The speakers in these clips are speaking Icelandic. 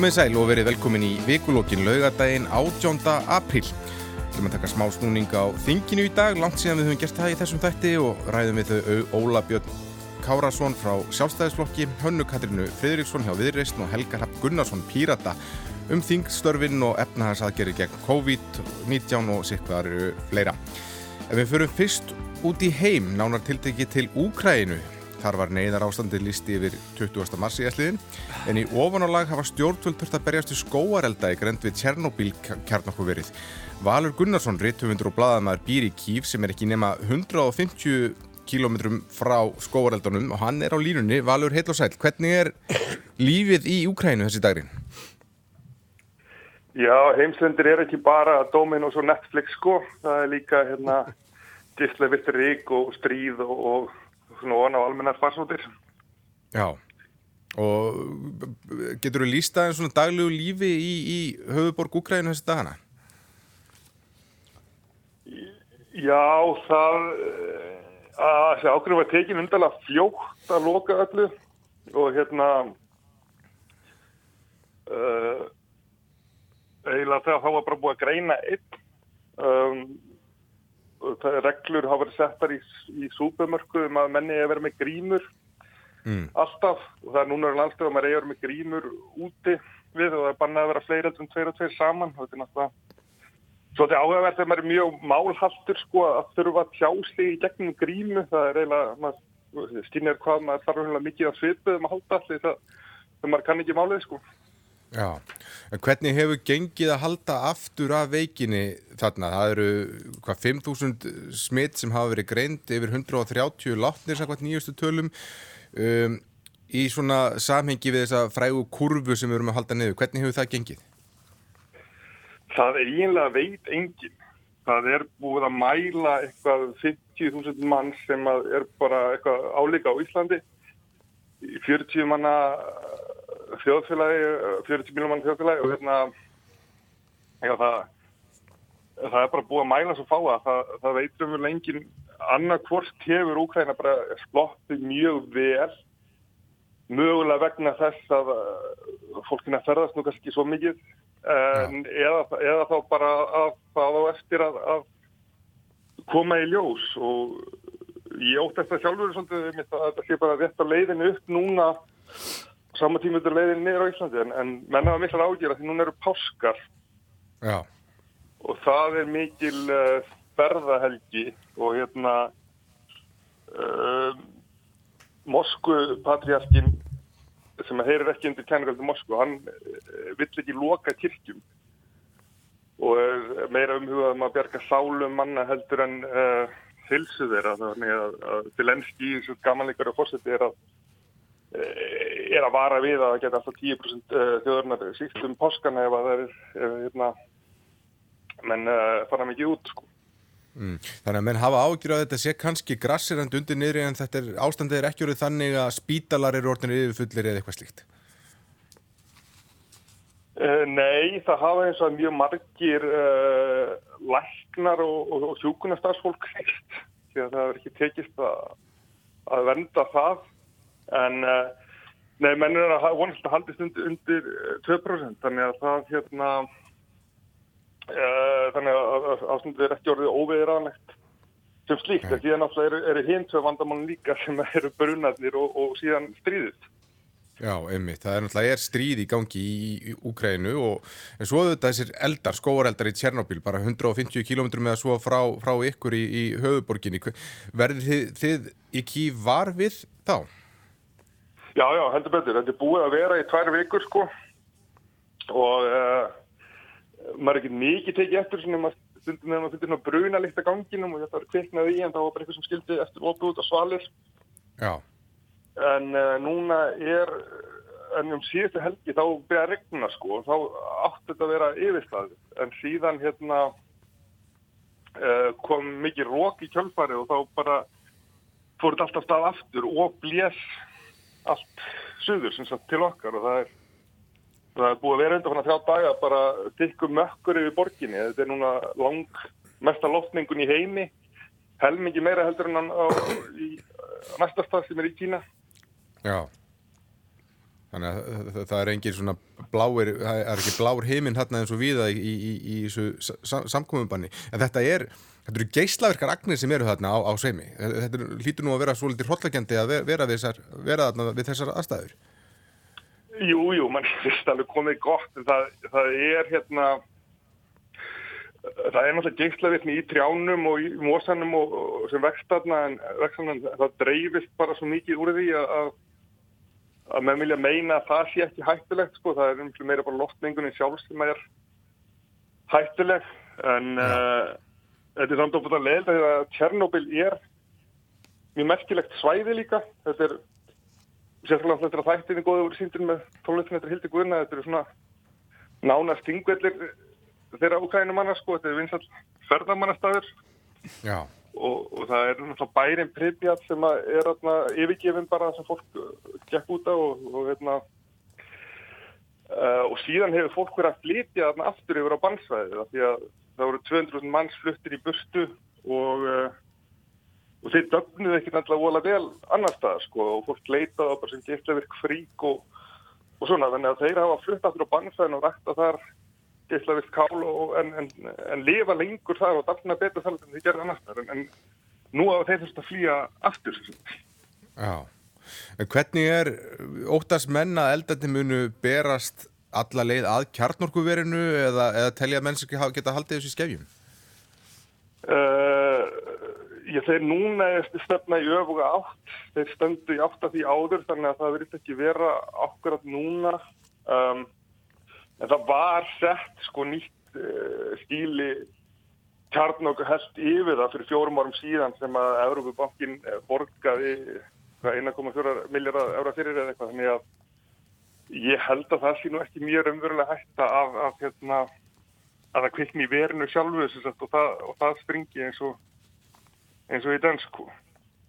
Komið sæl og verið velkomin í vikulókin laugadaginn 18. apríl. Við erum að taka smá snúning á þinginu í dag, langt síðan við höfum gert það í þessum þætti og ræðum við þau Óla Björn Kárasson frá sjálfstæðisflokki, Hönnu Katrínu Friðriksson hjá Viðreysn og Helga Rapp Gunnarsson Pírata um þingstörfin og efnahagsaðgerri gegn COVID-19 og sikvaru fleira. Ef við förum fyrst út í heim, nánar tiltekki til Úkræinu, Þar var neyðar ástandið listi yfir 20. mars í æsliðin en í ofanálag hafa stjórnvöld þurft að berjast í skóarelda í grend við Tjernobyl kjarnokkuverið. Valur Gunnarsson, rittufundur og bladamæður býr í Kív sem er ekki nema 150 km frá skóareldunum og hann er á línunni. Valur, heil og sæl, hvernig er lífið í Úkrænu þessi dagrin? Já, heimslendir er ekki bara Domin og Netflix sko, það er líka hérna gíslega vilt rík og stríð og svona ofan á almennar farsóttir. Já, og getur þú lísta en svona daglegu lífi í, í höfuborg Úkræðinu þessi dagana? Já, það að þessi ákveður var tekin undarlega fljótt að loka öllu og hérna uh, eiginlega þegar þá var bara búið að greina einn um, reglur hafa verið settar í, í súpumörku um að menni er verið með grímur. Mm. alltaf og það er núna landstöð að er með grímur úti við og það er bannað að vera fleiri en tveir og tveir saman. Og þetta er náttúrulega svolítið áhugavert þegar maður er mjög málhaltur sko að þurfa að tjásli í gegnum grímu. Það er eiginlega, maður skynir hvað maður þarf mikið að svipu um að halda allir það, það maður kann ekki málið sko Já, en hvernig hefur gengið að halda aftur af veikinni þarna? Það eru hvað 5.000 smitt sem hafa verið greint yfir 130 látnir samkvæmt nýjustu tölum um, í svona samhengi við þessa frægu kurvu sem við erum að halda niður. Hvernig hefur það gengið? Það er eiginlega veit engin. Það er búið að mæla eitthvað 50.000 mann sem er bara eitthvað álíka á Íslandi. 40 manna þjóðfélagi, 40 miljónum mann þjóðfélagi og hérna já, það, það er bara búið að mæla svo fá að það, það veitum við lengin annarkvort hefur Úkræna bara sloppið mjög vel mögulega vegna þess að fólkina ferðast nú kannski svo mikið en, eða, eða þá bara að það á eftir að, að koma í ljós og ég ótt eftir sjálfur svolítið að þetta sé bara rétt á leiðinu upp núna saman tímutur leiðin niður á Íslandi en, en menna var miklar ágjör að því núna eru páskar Já. og það er mikil uh, berðahelgi og hérna uh, Moskvu patriarkin sem að heyrir ekki undir kænugöldu Moskvu, hann uh, vill ekki loka kirkjum og er meira umhugað um að bjarga sálum manna heldur en hilsu þeirra þannig að, að til ennski í þessu gamanleikari fórseti er að er að vara við að geta alltaf 10% þjóðurnar síkt um páskana ef að það er hérna, menn uh, fara mikið út sko. mm. Þannig að menn hafa ágjur að þetta sé kannski grassirand undir niðri en þetta er, ástandið er ekki orðið þannig að spítalar eru orðinir yfirfullir eða eitthvað slíkt uh, Nei, það hafa eins og mjög margir uh, læknar og, og, og hjúkunarstarsfólk því að það er ekki tekist að, að venda það en uh, nei, mennur er að vonast að haldist undir, undir 2% þannig að það hérna uh, þannig að ástundu er ekki orðið óveðiranlegt sem slíkt, en síðan náttúrulega eru, eru hintöð vandamálun líka sem eru brunarnir og, og síðan stríðið. Já, einmitt, það er náttúrulega er stríð í gangi í, Úkrænu og en svo þetta þessir eldar, skóareldar í Tjernobyl bara 150 km með að svo frá, frá ykkur í, í höfuborginni verður þið, þið kýf var við þá? Já, já, heldur betur. Þetta er búið að vera í tvær vikur sko og uh, maður er ekki mikið tekið eftir svona maður stundum að maður fyrir svona bruna líkt að ganginum og þetta var kveiknað í en það var bara eitthvað sem skildi eftir óbúð út á svalir. Já. En uh, núna er, en um síðustu helgi þá beða regna sko og þá átti þetta að vera yfirstað en síðan hérna uh, kom mikið rók í kjölfari og þá bara fór þetta alltaf stað aftur og blés allt suður sem sagt til okkar og það er, það er búið að vera undan frá þrjá daga bara tikkum mökkur yfir borginni. Þetta er núna lang mesta loftningun í heimi, helmingi meira heldur en á, í næsta stað sem er í Kína. Já. Þannig að það, er engin svona bláir, það er ekki blár heiminn hérna eins og viða í, í, í þessu samkominnbanni. En þetta er, þetta eru geyslaverkar agnir sem eru þarna á, á sveimi. Þetta hlýtur nú að vera svo litið hróllagjöndi að vera, þessar, vera þarna við þessar aðstæður. Jú, jú, mann finnst alveg komið gott. Það, það er hérna, það er náttúrulega geyslaverkni í trjánum og í mósanum og, og sem vext þarna en vextanan, það dreifist bara svo mikið úr því að að með vilja meina að það sé ekki hættulegt sko, það er umflug meira bara loftningunni sjálf sem er hættuleg en uh, þetta er samt og búin að leila að Tjernobyl er mjög merkilegt svæði líka. Þetta er sérstaklega þetta er að þættinni góði úr síndin með tónlistin þetta er hildi guðna, þetta er svona nána stingvellir þeirra úkænum manna sko, þetta er vinsall ferðamannastæður Já. Og, og það er náttúrulega bærin Pripjat sem er atna, yfirgefin bara sem fólk gekk út á og, og, hérna, uh, og síðan hefur fólk verið að flytja þarna aftur yfir á bannsvæði því að það voru 200.000 manns fluttir í burstu og uh, og þeir dögnuðu ekki náttúrulega vola vel annar stað sko og fólk leitaði á bara sem geitlaverk frík og, og svona þannig að þeir hafa flutt aftur á bannsvæðin og rætta þar geislavilt kál og, en, en, en lifa lengur þar og dafna betur þar en þið gerða annars en, en nú hafa þeir þurft að flýja aftur Já, en hvernig er óttast menna að eldandi munu berast alla leið að kjarnorkuverinu eða, eða telja menns ekki geta haldið þessu skefjum? Uh, ég þeir núna er stefna í öfuga átt þeir stöndu í átt af því áður þannig að það verður ekki vera ákveðat núna um En það var sett sko nýtt uh, stíli kjarnokku held yfir það fyrir fjórum árum síðan sem að Európa-bankin eh, borgaði 1,4 miljardar eura fyrir eða eitthvað. Þannig að ég held að það sé nú ekki mjög umverulega hægt að, að, hérna, að það kvikni í verinu sjálfu og það, og það springi eins og, eins og í dansku.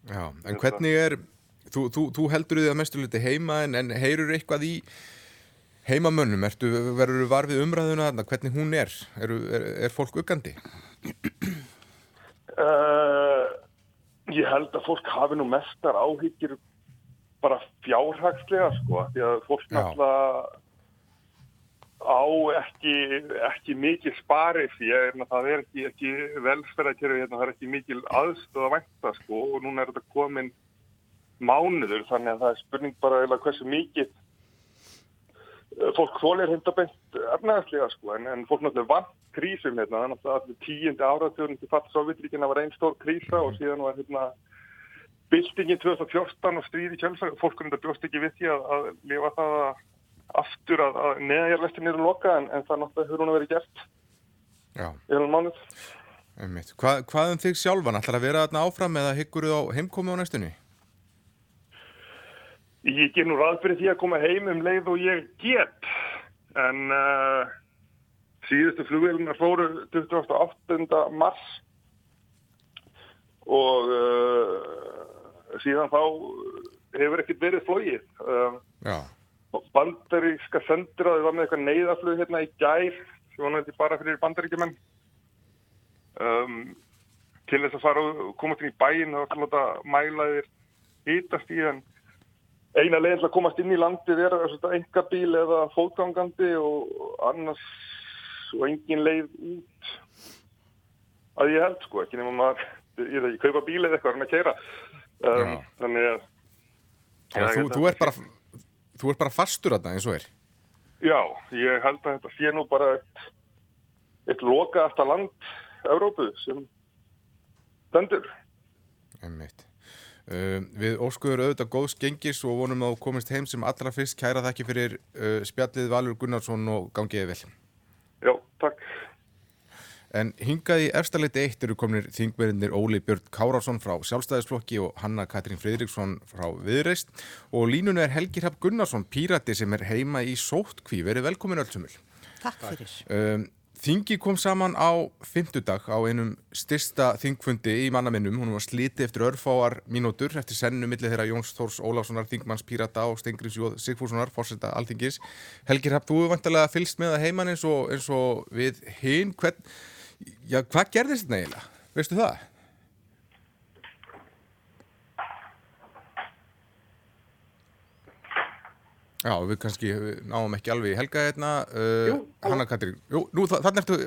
Já, en hvernig er, þú, þú, þú heldur þið að mestu liti heima en, en heyrur eitthvað í heimamönnum, verður þú varfið umræðuna þarna, hvernig hún er? Er, er, er fólk uggandi? Uh, ég held að fólk hafi nú mestar áhyggjur bara fjárhagslega sko, því að fólk náttúrulega á ekki, ekki mikil spari fyrir en það er ekki, ekki velferðarkerfi, hérna, það er ekki mikil aðstöð að vænta sko og núna er þetta komin mánuður þannig að það er spurning bara eða hversu mikið fólk þólir hundabent efnaðarslega sko en, en fólk náttúrulega vant krísum hérna. Þannig að tíundi áratjörn til fatt Sovjetríkina var einn stór krísa og síðan var hérna byltingin 2014 og stríði kjölsa fólk hundar bjóst ekki við því að, að lifa það aftur að, að neðjarlestin eru loka en, en það náttúrulega hefur hún að vera gert í hennum mánuð. Hva, Hvað um þig sjálfan? Ætlar að vera þarna áfram eða hyggur þú á heimkomi á næstunni? Ég ger nú ráð fyrir því að koma heim um leið og ég get en uh, síðustu flugvelunar fóru 28. mars og uh, síðan þá hefur ekkert verið flóið. Um, bandaríska sendiráði var með eitthvað neyðaflug hérna í gær náttúrulega bara fyrir bandaríkjumenn um, til þess að fara og koma til í bæin og alltaf mælaðir hýtast í hann eina leginn til að komast inn í landi er enga bíl eða fótgangandi og annars og engin leið út. Að ég held sko ekki nema maður ég veit ekki, kaupa bíl eða eitthvað en að keira um, þannig að ja, þú, þú ert bara þú ert bara fastur að það eins og er. Já, ég held að þetta sé nú bara eitt, eitt loka eftir land Európu sem stendur. Einmitt Uh, við óskuður auðvitað góðs gengis og vonum að komist heim sem allra fyrst. Kæra þakki fyrir uh, spjallið Valur Gunnarsson og gangiði vel. Já, takk. En hingað í efstaleiti eitt eru kominir þingverðinir Óli Björn Kárásson frá Sjálfstæðisflokki og Hanna Katrín Fridriksson frá Viðreist og línunu er Helgi Rapp Gunnarsson, pírati sem er heima í Sóttkví, verið velkomin öllsumul Takk fyrir. Um, Þingi kom saman á fymtudag á einum styrsta þingfundi í mannaminnum. Hún var sliti eftir örfáar mínútur eftir sennu millir þeirra Jóns Þórs Óláfssonar, Þingmanns Pírata og Stengriðs Jóð Sigfússonar, fórsetta Alþingis. Helgir, hafðu þú vantilega fylst með það heimann eins eins og við hinn? Hvern, já, hvað gerðist þetta eiginlega? Veistu það? Já, við kannski náum ekki alveg í helga hérna. Uh. Hanna Katrín, jú, nú þannig ertu,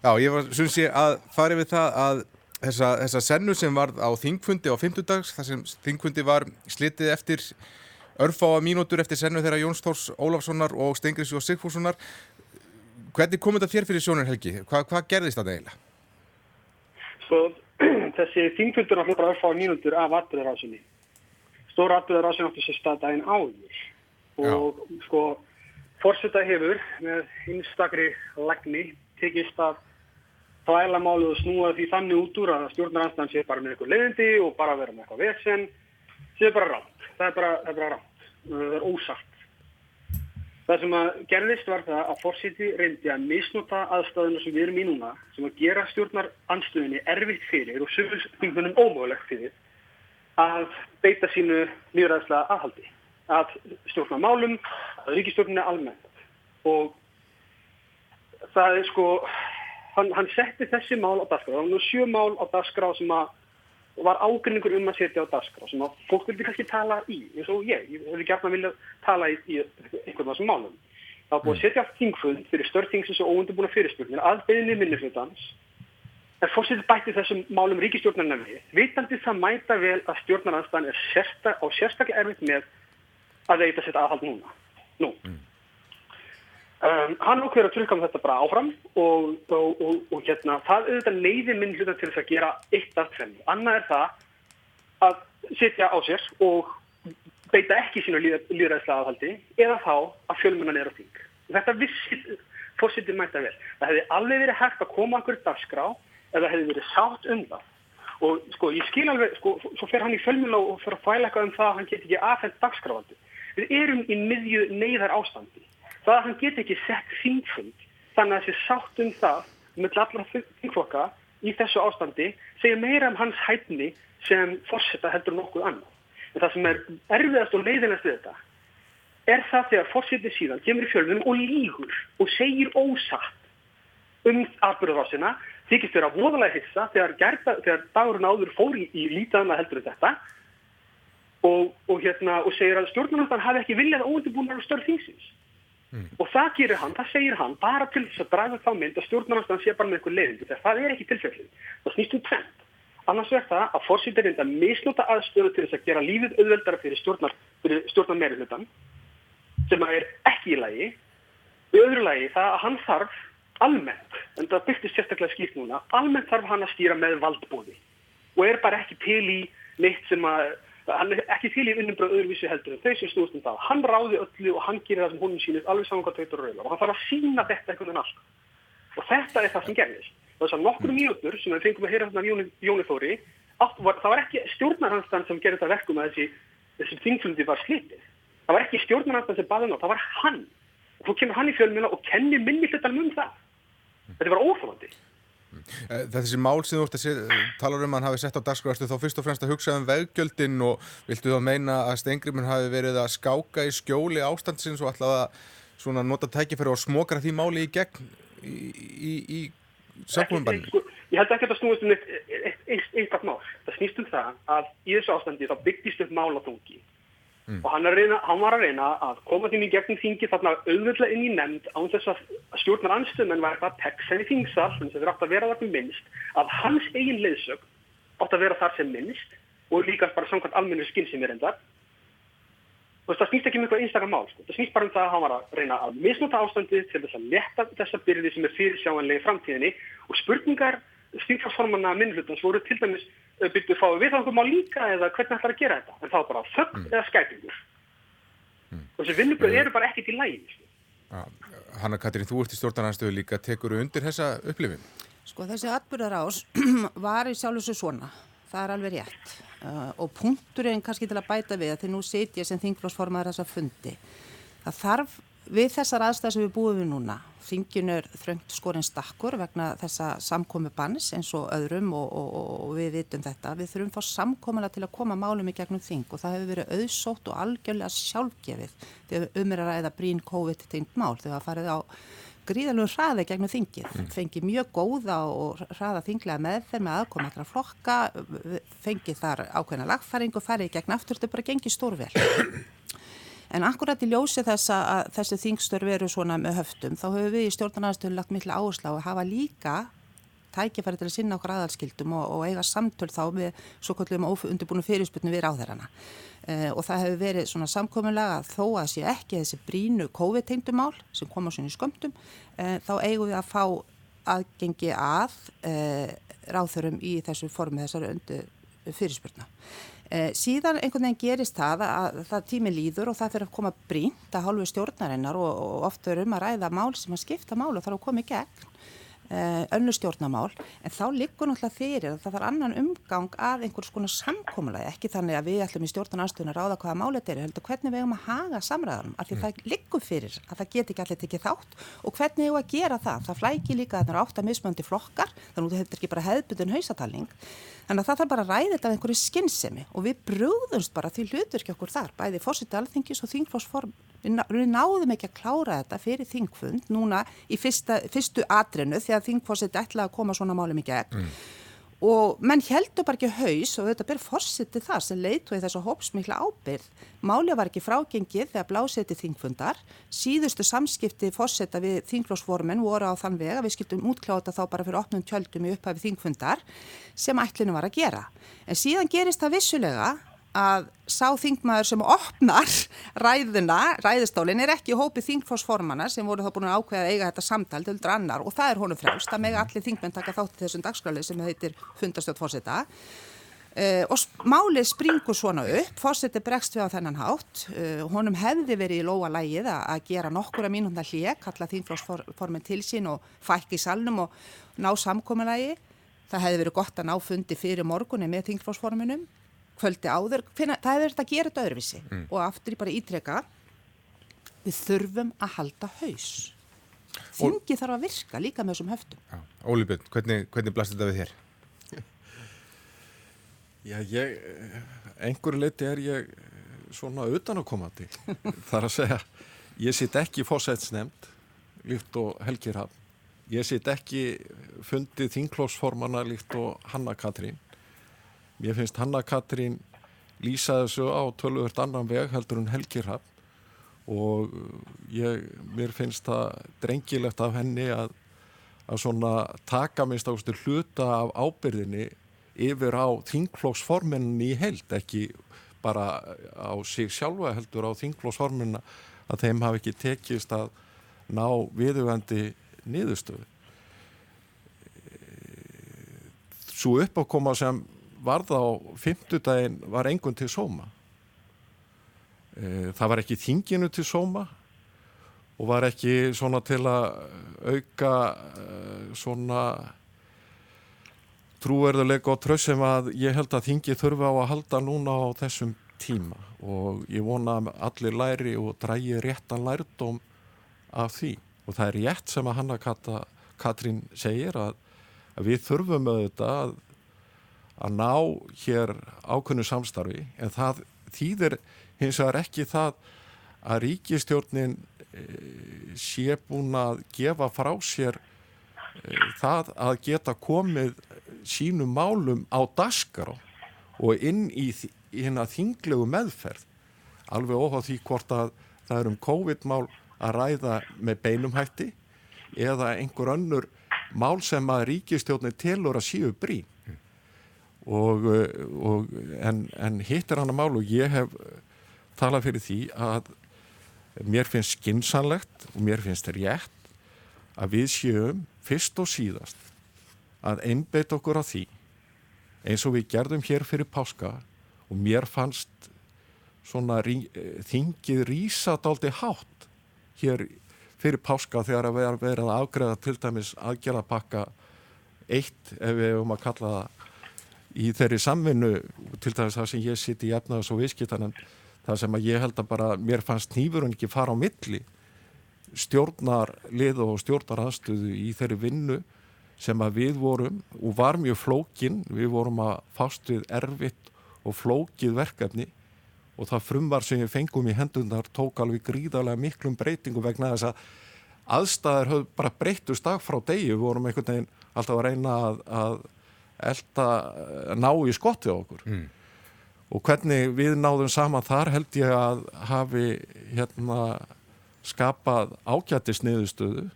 já, ég var, syns ég að fari við það að þessa, þessa sennu sem var á þingfundi á 50 dags, þar sem þingfundi var slitið eftir örfáa mínútur eftir sennu þeirra Jóns Þórs Ólafssonar og Stengris og Sigfússonar. Hvernig kom þetta þér fyrir sjónur Helgi? Hva, hvað gerðist þetta eiginlega? Svo þessi þingfundur náttúrulega bara örfá mínútur af atbyrðarásinni. Stóra atbyrðarásin áttu sér stað daginn áður og sko fórseta hefur með einstakri lagni tekist að þvæla málið og snúa því þannig út úr að stjórnaranstæðan sé bara með eitthvað leiðindi og bara vera með eitthvað vesen sé bara rátt. Það er bara, það er bara rátt. Það er ósagt. Það sem að gerðist var það að fórseti reyndi að misnota aðstæðuna sem við erum í núna sem að gera stjórnar anstöðinni erfitt fyrir og sögur þingunum ómögulegt fyrir að beita sínu nýræðslega aðhaldi að stjórna málum, að ríkistjórnina almennt. Og það er sko hann, hann setti þessi mál á dagskrá. Það var nú sjö mál á dagskrá sem að var ágrinningur um að setja á dagskrá sem að fólk vildi kannski tala í eins og ég, ég hefði gert að vilja tala í, í einhvern veginn málum. Það var búið að setja allt þingfund fyrir störþingsins og óundubúna fyrirspurnir að beðinni minnihlutans en fórsetið bætti þessum málum ríkistjórnarna við. Vitandi það mæta vel að stjórnaranstæðan er sérsta, á sérstaklega erfitt með að veita sitt aðhald núna nú Um, hann ákveður að trukka með þetta bara áfram og, og, og, og hérna, það auðvitað leiði minn hluta til þess að gera eitt af tvenni. Annað er það að sitja á sér og beita ekki sínu líðræðslega aðhaldi eða þá að fjölmunan er á þing. Þetta vissi fórsitið mæta vel. Það hefði alveg verið hægt að koma okkur dagskrá eða hefði verið sátt um það. Og sko, ég skil alveg, sko, svo fer hann í fjölmuna og fer að fæla eitthvað um það að hann get ekki aðfendt dagskrávaldi. Við erum í miðju neyðar ástandi það að hann get ekki sett þingfund þannig að þessi sátt um það með allra þingflokka í þessu ástandi segja meira um hans hætni sem fórseta heldur nokkuð annað. En það sem er erfiðast og leiðinast við þetta er það þegar fórsetið síðan kemur í fjölmunum og lígur og segir ósatt um atbyrðarásina þykist þeirra voðalega hissa þegar, gerða, þegar dagurinn áður fór í, lítaðana heldur þetta og, og, hérna, og segir að stjórnarnandan hafi ekki viljað óundibúnar og störð þingsins. Mm. Og það gerir hann, það segir hann, bara til þess að draga þá mynd að stjórnarnastan sé bara með eitthvað leiðindi, þegar það er ekki tilfellið. Það snýst um trend. Annars verður það að fórsýttir reynda að misnota aðstöðu til þess að gera lífið auðveldara fyrir stjórnar, stjórnar meiri hlutan, sem er ekki í lagi. Í öðru lagi það að hann þarf almennt, en það byrtist sérstaklega skýrt núna, almennt þarf hann að stýra með valdbóði og er bara ekki til í neitt sem að hann er ekki til í vinnumbröð öðruvísi heldur en þau sem snúst um það. Hann ráði öllu og hann gerir það sem honum sínir alveg saman hvað tveitur og rauðar og hann þarf að sína þetta einhvern veginn allt. Og þetta er það sem gerðist. Þess að nokkru mínútur sem við fengum að heyra þarna Jóni, Jóni Þóri, var, það var ekki stjórnarhanstan sem gerði þetta verkum að þessi, þessi þingflundi var slitið. Það var ekki stjórnarhanstan sem baði ná, það var hann. Og þú kemur hann í fjölmjöla og kennir minni hlutanum um það. Þetta var óþólandi. Þessi mál sem þú ert að tala um að hann hafi sett á dagskvæðastu þá fyrst og fremst að hugsa um veggjöldin og viltu þá meina að Steingrimur hafi verið að skáka í skjóli ástandsins og alltaf að nota tækifæri og smokra því máli í gegn í, í, í? Sko, ég held ekki að það snúist um eitt eitthvað mál. Það snýst um það að í þessu ástandi þá byggist upp mál á þungi Mm. og hann, reyna, hann var að reyna að koma því í gegnum þingi þarna auðvitað inn í nefnd án þess að stjórnar anstöðmenn var eitthvað tekst henni þingsal sem þetta átt að vera þar sem minnst að hans eigin leiðsög átt að vera þar sem minnst og líka bara samkvæmt almennu skinn sem er endar og það snýst ekki um eitthvað einstakar mál sko. það snýst bara um það að hann var að reyna að misnota ástandið til þess að leta þessa byrði sem er fyrirsjáanlega í framtíðinni og spurningar stýrfarsformanna minnhlutans voru til dæmis byrjuð fáið við þá mál líka eða hvernig ætlar að gera þetta? En þá bara þögg mm. eða skætingur. Mm. og þessi vinnubröð eru bara ekkit í lægin ja, Hanna Katrín, þú ert í stjórnarnarstöðu líka. Tekur undir þessa upplifin? Sko þessi atbyrðarás var í sjálf þessu svona. Það er alveg rétt. Uh, og punkturinn kannski til að bæta við að því nú setja sem þingflósformaður þessa fundi. Það þarf við þessar aðstæð sem við búum við núna Þingin er þröngt skorinn stakkur vegna þessa samkomi bannis eins og öðrum og, og, og við vitum þetta. Við þurfum fá samkomala til að koma málum í gegnum þing og það hefur verið auðsótt og algjörlega sjálfgefið þegar um er að ræða brín COVID-19 mál þegar það farið á gríðalegu hraði gegnum þingið. Mm. Fengið mjög góða og hraða þinglega með þeir með aðkoma allra flokka, fengið þar ákveðna lagfæring og farið gegn aftur, þetta bara gengið stórvel. En akkurat í ljósi þess að þessi þingstör veru svona með höftum, þá höfum við í stjórnarnarstöðu lagt miklu áherslu á að hafa líka tækifæri til að sinna okkur aðalskildum og, og eiga samtöl þá með svo kvöldum undirbúinu fyrirsputnu við ráðherrana. Uh, og það hefur verið svona samkominlega að þó að sé ekki þessi brínu COVID-teimtumál sem koma svona í skömmtum, uh, þá eigum við að fá aðgengi að uh, ráðhörum í þessu formi þessari undir fyrirspurna. Síðan einhvern veginn gerist það að það tími líður og það fyrir að koma brínt að hálfu stjórnarinnar og, og oft verður um að ræða mál sem að skipta mál og þarf að koma í gegn Eh, önnu stjórnamál en þá liggur náttúrulega fyrir að það þarf annan umgang að einhvers konar samkómulega ekki þannig að við ætlum í stjórnarnarstöðun að ráða hvaða málet er heldur hvernig við hefum að haga samræðanum af því mm. það liggur fyrir að það get ekki allir tekið þátt og hvernig hefur að gera það það flækir líka að það eru átt að mismöndi flokkar þannig að þetta er ekki bara hefðbundin hausatalning Þannig að það þarf bara að ræða þetta af einhverju skinnsemi og við brúðumst bara því hlutur ekki okkur þar, bæði fórsiti alþingis og þingflósform. Við, við náðum ekki að klára þetta fyrir þingfund núna í fyrsta, fyrstu atrinu þegar þingfórsiti ætlaði að koma svona málum í gegn. Mm og menn heldur bara ekki haus og þetta ber fórsetið það sem leitu í þessu hópsmikla ábyrð. Málið var ekki frágengið þegar bláseti þingfundar, síðustu samskipti fórseta við þingflósformen voru á þann veg að við skiptum útkláta þá bara fyrir opnum tjöldum í upphafi þingfundar sem ætlinu var að gera. En síðan gerist það vissulega að sá þingmaður sem opnar ræðuna, ræðustólinn er ekki hópið þingforsformana sem voru þá búin að ákveða að eiga þetta samtal til drannar og það er honum frjálst, það með allir þingmenn taka þátt þessum dagskrálið sem heitir fundastjótt fórseta uh, og málið springur svona upp, fórseti bregst við á þennan hátt, uh, honum hefði verið í lóa lægið að gera nokkura mínúnda hljeg, kalla þingforsformin til sín og fækki salnum og ná samkominlægi, það hefði verið gott að ná fundi fyrir morgunni með þingforsforminum kvöldi áður, finna, það er þetta að gera þetta öðruvísi. Mm. og aftur ég bara ítreka við þurfum að halda haus. Þingi þarf að virka líka með þessum höftum. Óli Björn, hvernig, hvernig blasti þetta við þér? Já, ég einhverju leiti er ég svona utan að koma til þar að segja, ég sitt ekki fósætsnefnd, líkt og Helgir Hafn ég sitt ekki fundið þinglósformana líkt og Hanna Katrín Mér finnst Hanna Katrín lýsa þessu á tölvöld annan veg heldur en Helgirhafn og ég, mér finnst það drengilegt af henni að, að svona taka minnst ástu hluta af ábyrðinni yfir á þingflóksforminni í held, ekki bara á sig sjálfa heldur á þingflóksforminna að þeim hafi ekki tekist að ná viðugandi niðurstöðu. Svo uppákoma sem varð á fymtudaginn var engun til sóma. E, það var ekki þinginu til sóma og var ekki svona til að auka e, svona trúverðuleika og tröss sem að ég held að þingi þurfa á að halda núna á þessum tíma og ég vona að allir læri og drægi réttan lærdóm af því og það er rétt sem að Hanna Katrín segir að, að við þurfum auðvitað að að ná hér ákveðnu samstarfi en það þýðir hins vegar ekki það að ríkistjórnin e, sé búin að gefa frá sér e, það að geta komið sínum málum á daskar og inn í hérna þinglegu meðferð. Alveg óháð því hvort að það er um COVID-mál að ræða með beinumhætti eða einhver önnur mál sem að ríkistjórnin telur að síu brín og, eh, og, en, en hitt er hann að málu og ég hef talað fyrir því að mér finnst skinsanlegt og mér finnst rétt að við séum fyrst og síðast að einbeit okkur á því eins og við gerðum hér fyrir páska og mér fannst svona rí, þingið rísadáldi hátt hér fyrir páska þegar að vera verið að afgreða til dæmis aðgerðapakka eitt ef við hefum að kalla það í þeirri samvinnu til þess að sem ég sitt í efnaðs og viðskiptanan það sem að ég held að bara mér fannst nýfurun ekki fara á milli stjórnar lið og stjórnar aðstöðu í þeirri vinnu sem að við vorum og var mjög flókin, við vorum að fást við erfitt og flókið verkefni og það frumvar sem við fengum í hendunar tók alveg gríðarlega miklum breytingu vegna þess að aðstæðar höfðu bara breytust dag frá degi, við vorum einhvern veginn alltaf að reyna að, að elda ná í skottið okkur. Mm. og hvernig við náðum saman þar held ég að hafi hérna skapað ágættis niðurstöðu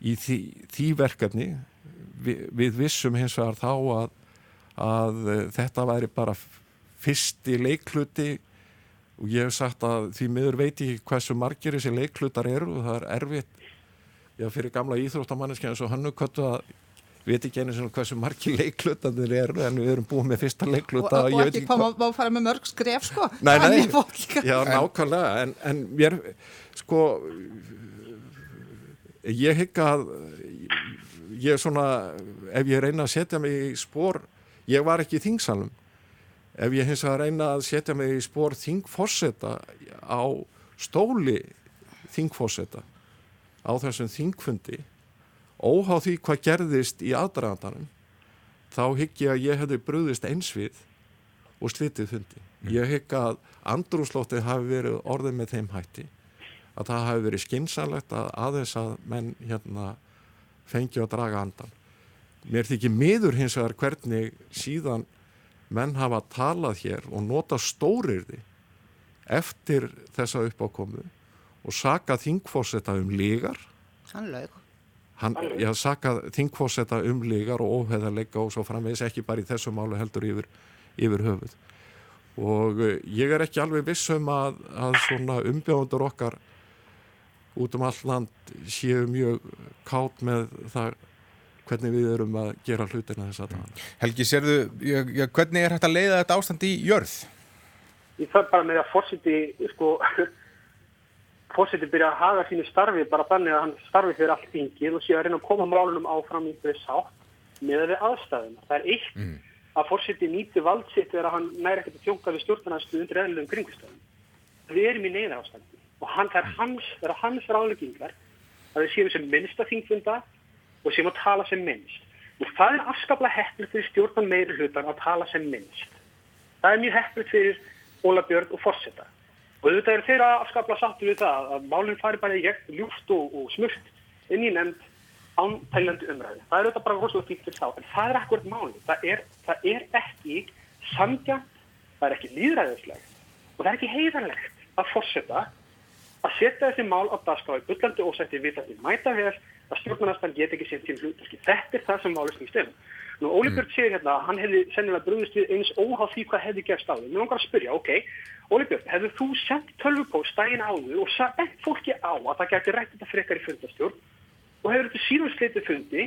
í því, því verkefni. Vi, við vissum hins vegar þá að, að þetta væri bara fyrsti leikluti. Og ég hef sagt að því miður veit ég hversu margir þessi leiklutar eru. Og það er erfitt já, fyrir gamla íþróttamanniski eins og hannu köttu að við veit ekki einu svona hversu margir leiklutanir eru en við erum búið með fyrsta leikluta og, og, og ekki koma hva... að fara með mörg skref sko? Nei, nei, já, nákvæmlega en, en mér, sko ég hygg að ég er svona ef ég reyna að setja mig í spór ég var ekki í þingsalum ef ég hins að reyna að setja mig í spór þingforsetta á stóli þingforsetta á þessum þingfundi óhá því hvað gerðist í aðdragandanum þá hygg ég að ég hefði brúðist einsvið og slitið fundi. Mm. Ég hygg að andrúslóttið hafi verið orðið með þeim hætti að það hafi verið skinsanlegt að aðeins að menn hérna fengi að draga andan. Mér þykir miður hins vegar hvernig síðan menn hafa talað hér og nota stórirði eftir þessa uppákomu og saka þingfórsetta um lígar. Hann lög. Hann, já, saka þingfórsetta um lígar og óheðarleika og svo framvegis ekki bara í þessu málu heldur yfir, yfir höfuð. Og uh, ég er ekki alveg vissum að, að svona umbjóðundur okkar út um all land séu mjög kátt með það hvernig við erum að gera hlutina þess að það. Helgi, sérðu, já, hvernig er hægt að leiða þetta ástand í jörð? Ég þarf bara með að fórsiti, sko, fórsiti byrja að haga sínu starfi bara þannig að hann starfi fyrir allt yngið og sé að reyna að koma málunum áfram í þessu sátt með þeirri aðstæðum. Það er eitt mm. að fórsiti nýti valdsitt þegar hann næri ekkert að tjónka við stjórnarnastu undir eðlum kringustöðum. Við erum í neyðar ástandi og hann, er hans, hans ráðleggingar að við séum sem minnsta þingfunda og sem að tala sem minnst. Og það er afskaplega heppilegt fyrir stjórnan meiri hlutan að tala sem minnst. Það er mjög heppilegt fyrir Óla Björn og Forsetta. Og þetta er þeirra afskaplega sattur við það að málinn fari bara í gegn ljúft og, og smurt inn í nefnd án tælandi umræði. Það er auðvitað bara rosalega fíkt fyrir þá. En það er akkurat málinn. Það það er ekki samtja, það er ekki líðræðisleg og það er ekki heiðarlegt að Forsetta að setja þessi mál á dagskáði bullandi ósætti við þetta mæta vel að stjórnarnastan get ekki sett til hlutverki. Þetta er það sem málist í stefn. Nú, Óli Björn segir hérna að hann hefði sennilega brúðist við eins óháð því hvað hefði gerst á því. Mér langar að spyrja, ok, Óli Björn, hefðu þú sendt tölvupóst daginn áður og sagt fólki á að það geti rætt þetta frekar í fundastjórn og hefur þetta síðan sleitið fundi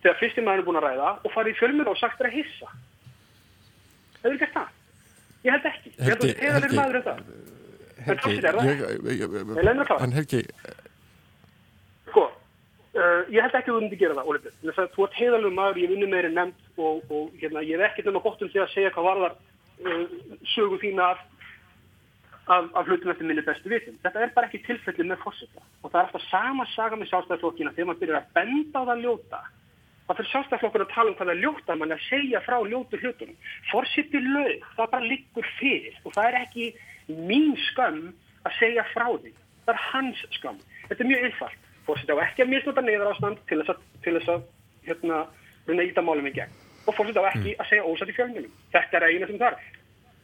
þegar fyrstum maður er búin að ræða og farið í fjölmur og sagt þetta að hissa? Hefur gert það? Ég held ekki. Ég held að það er maður það. Helgi, hann Helgi Sko, uh, ég held ekki að þú myndi gera það, Óli Björn. Þú ert heiðalög maður, ég vinni meiri nefnd og, og hérna, ég hef ekkert nema gott um því að segja hvað varðar uh, sögu þína af, af, af hlutum eftir minni bestu vitum. Þetta er bara ekki tilfelli með fórsetta og það er alltaf sama saga með sjálfstæðarflokkina þegar maður byrjar að benda á það ljóta. Það fyrir sjálfstæðarflokkur að tala um hvað það ljóta mann að segja frá ljótu hlutunum. Fórseti lög, það bara liggur fyrir og það er ekki mín skam að segja frá því. Það er hans skam. Þetta er mjög einfalt fórseti á ekki að misnota neyðar ástand til þess að, til þess að hérna, runa íta málum í gegn og fórseti á ekki að segja ósætt í fjölmjölum. Þetta er eina sem þarf.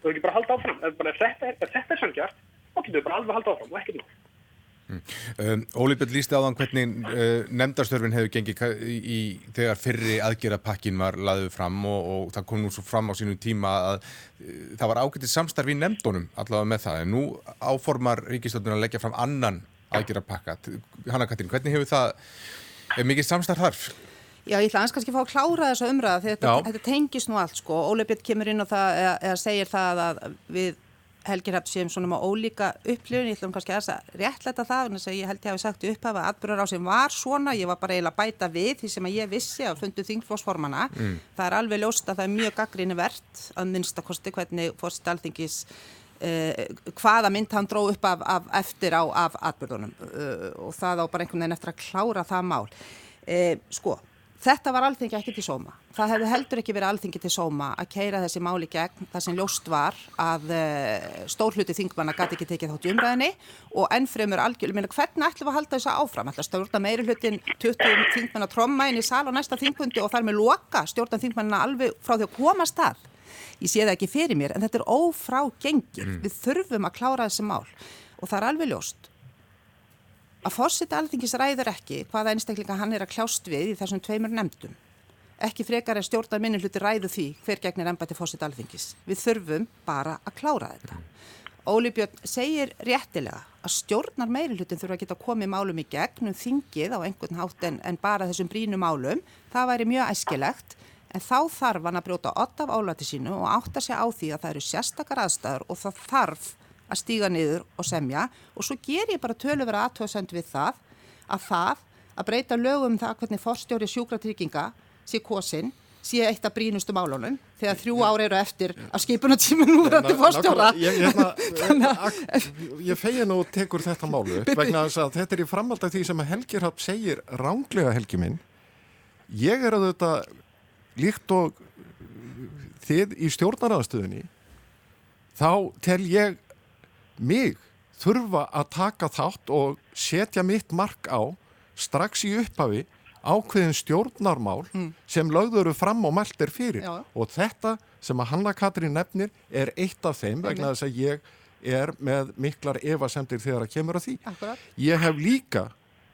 Þú hefur ekki bara halda áfram. Ef, bara, ef þetta er, er sangjart, þá getur við bara alveg halda áfram og ekkert nú. Mm. Um, Óli Björn lísti á þann hvernig uh, nefndarstörfin hefur gengið í, í, þegar fyrri aðgerapakkin var laðið fram og, og það kom nú svo fram á sínum tíma að uh, það var ágættið samstarfi í nefndunum allavega með það en nú áformar Ríkistöldun að leggja fram annan aðgerapakka. Hanna Katrín, hvernig hefur það, er mikið samstarf þarf? Já, ég ætla aðeins kannski að fá að klára þessa umræða því þetta, þetta tengis nú allt sko. Óli Björn kemur inn og það, eða, eða segir það að við Helgir Hafn séum svona með ólíka upplifun, ég ætlum kannski að réttlæta það, en þess að ég held ég hafi sagt upp af að atbyrjar á sem var svona, ég var bara eiginlega bæta við því sem að ég vissi að fundu þingflósformana. Mm. Það er alveg ljóst að það er mjög gaggríni verðt að minnstakosti hvernig fórst alþingis hvaða mynd hann dró upp af, af eftir á af atbyrðunum uh, og það á bara einhvern veginn eftir að klára það mál. Uh, sko, þetta var alþengi ekki til sóma. Það hefði heldur ekki verið alþengi til sóma að keira þessi máli gegn. Það sem ljóst var að stórhluti þingmanna gæti ekki tekið þátt í umræðinni og ennfremur algjörlega, minna hvernig ætlum við að halda þess að áfram ætlum stjórna meiri hlutin 20 þingmanna tromma inn í sal og næsta þingfundi og þar með loka stjórna þingmanna alveg frá því að komast að ég sé það ekki fyrir mér en þetta er ófrágengir mm. við þurfum að klára þessi mál. Og það er alveg ljóst að fórsita alþingis ræður ekki hvaða einstaklinga hann er að kljást við í þessum tveimur nefndum. Ekki frekar en stjórnar minni hluti ræðu því hver gegnir ennbætti fórsita alþingis. Við þurfum bara að klára þetta. Óli Björn segir réttilega að stjórnar meiri hlutin þurfa að geta komið málum í gegnum þingið á einhvern hátt en, en bara þessum brínu málum. Það væri mjög æskilegt en þá þarf hann að brjóta 8 af álæti sínu og átta sig á því að það eru sérstakar aðstæður og það þarf að stíga niður og semja. Og svo ger ég bara tölu vera aðtöðsend við það að það að breyta lögum um það hvernig forstjóri sjúkratrygginga sé kosinn sé eitt af brínustu málunum þegar þrjú ári eru eftir að skipuna tíma núrandi fórstjóra Ég, ég fegin og tekur þetta málu vegna þess að þetta er í framhald af því sem Helgir Happ segir ránglega Helgi minn. Ég er að þetta líkt og þið í stjórnaraðstöðinni þá tel ég mig þurfa að taka þátt og setja mitt mark á strax í upphafi ákveðin stjórnarmál mm. sem lögður fram og mælt er fyrir Já. og þetta sem að Hanna Katrín nefnir er eitt af þeim vegna þess að ég er með miklar evasendir þegar að kemur á því. Akkurat. Ég hef líka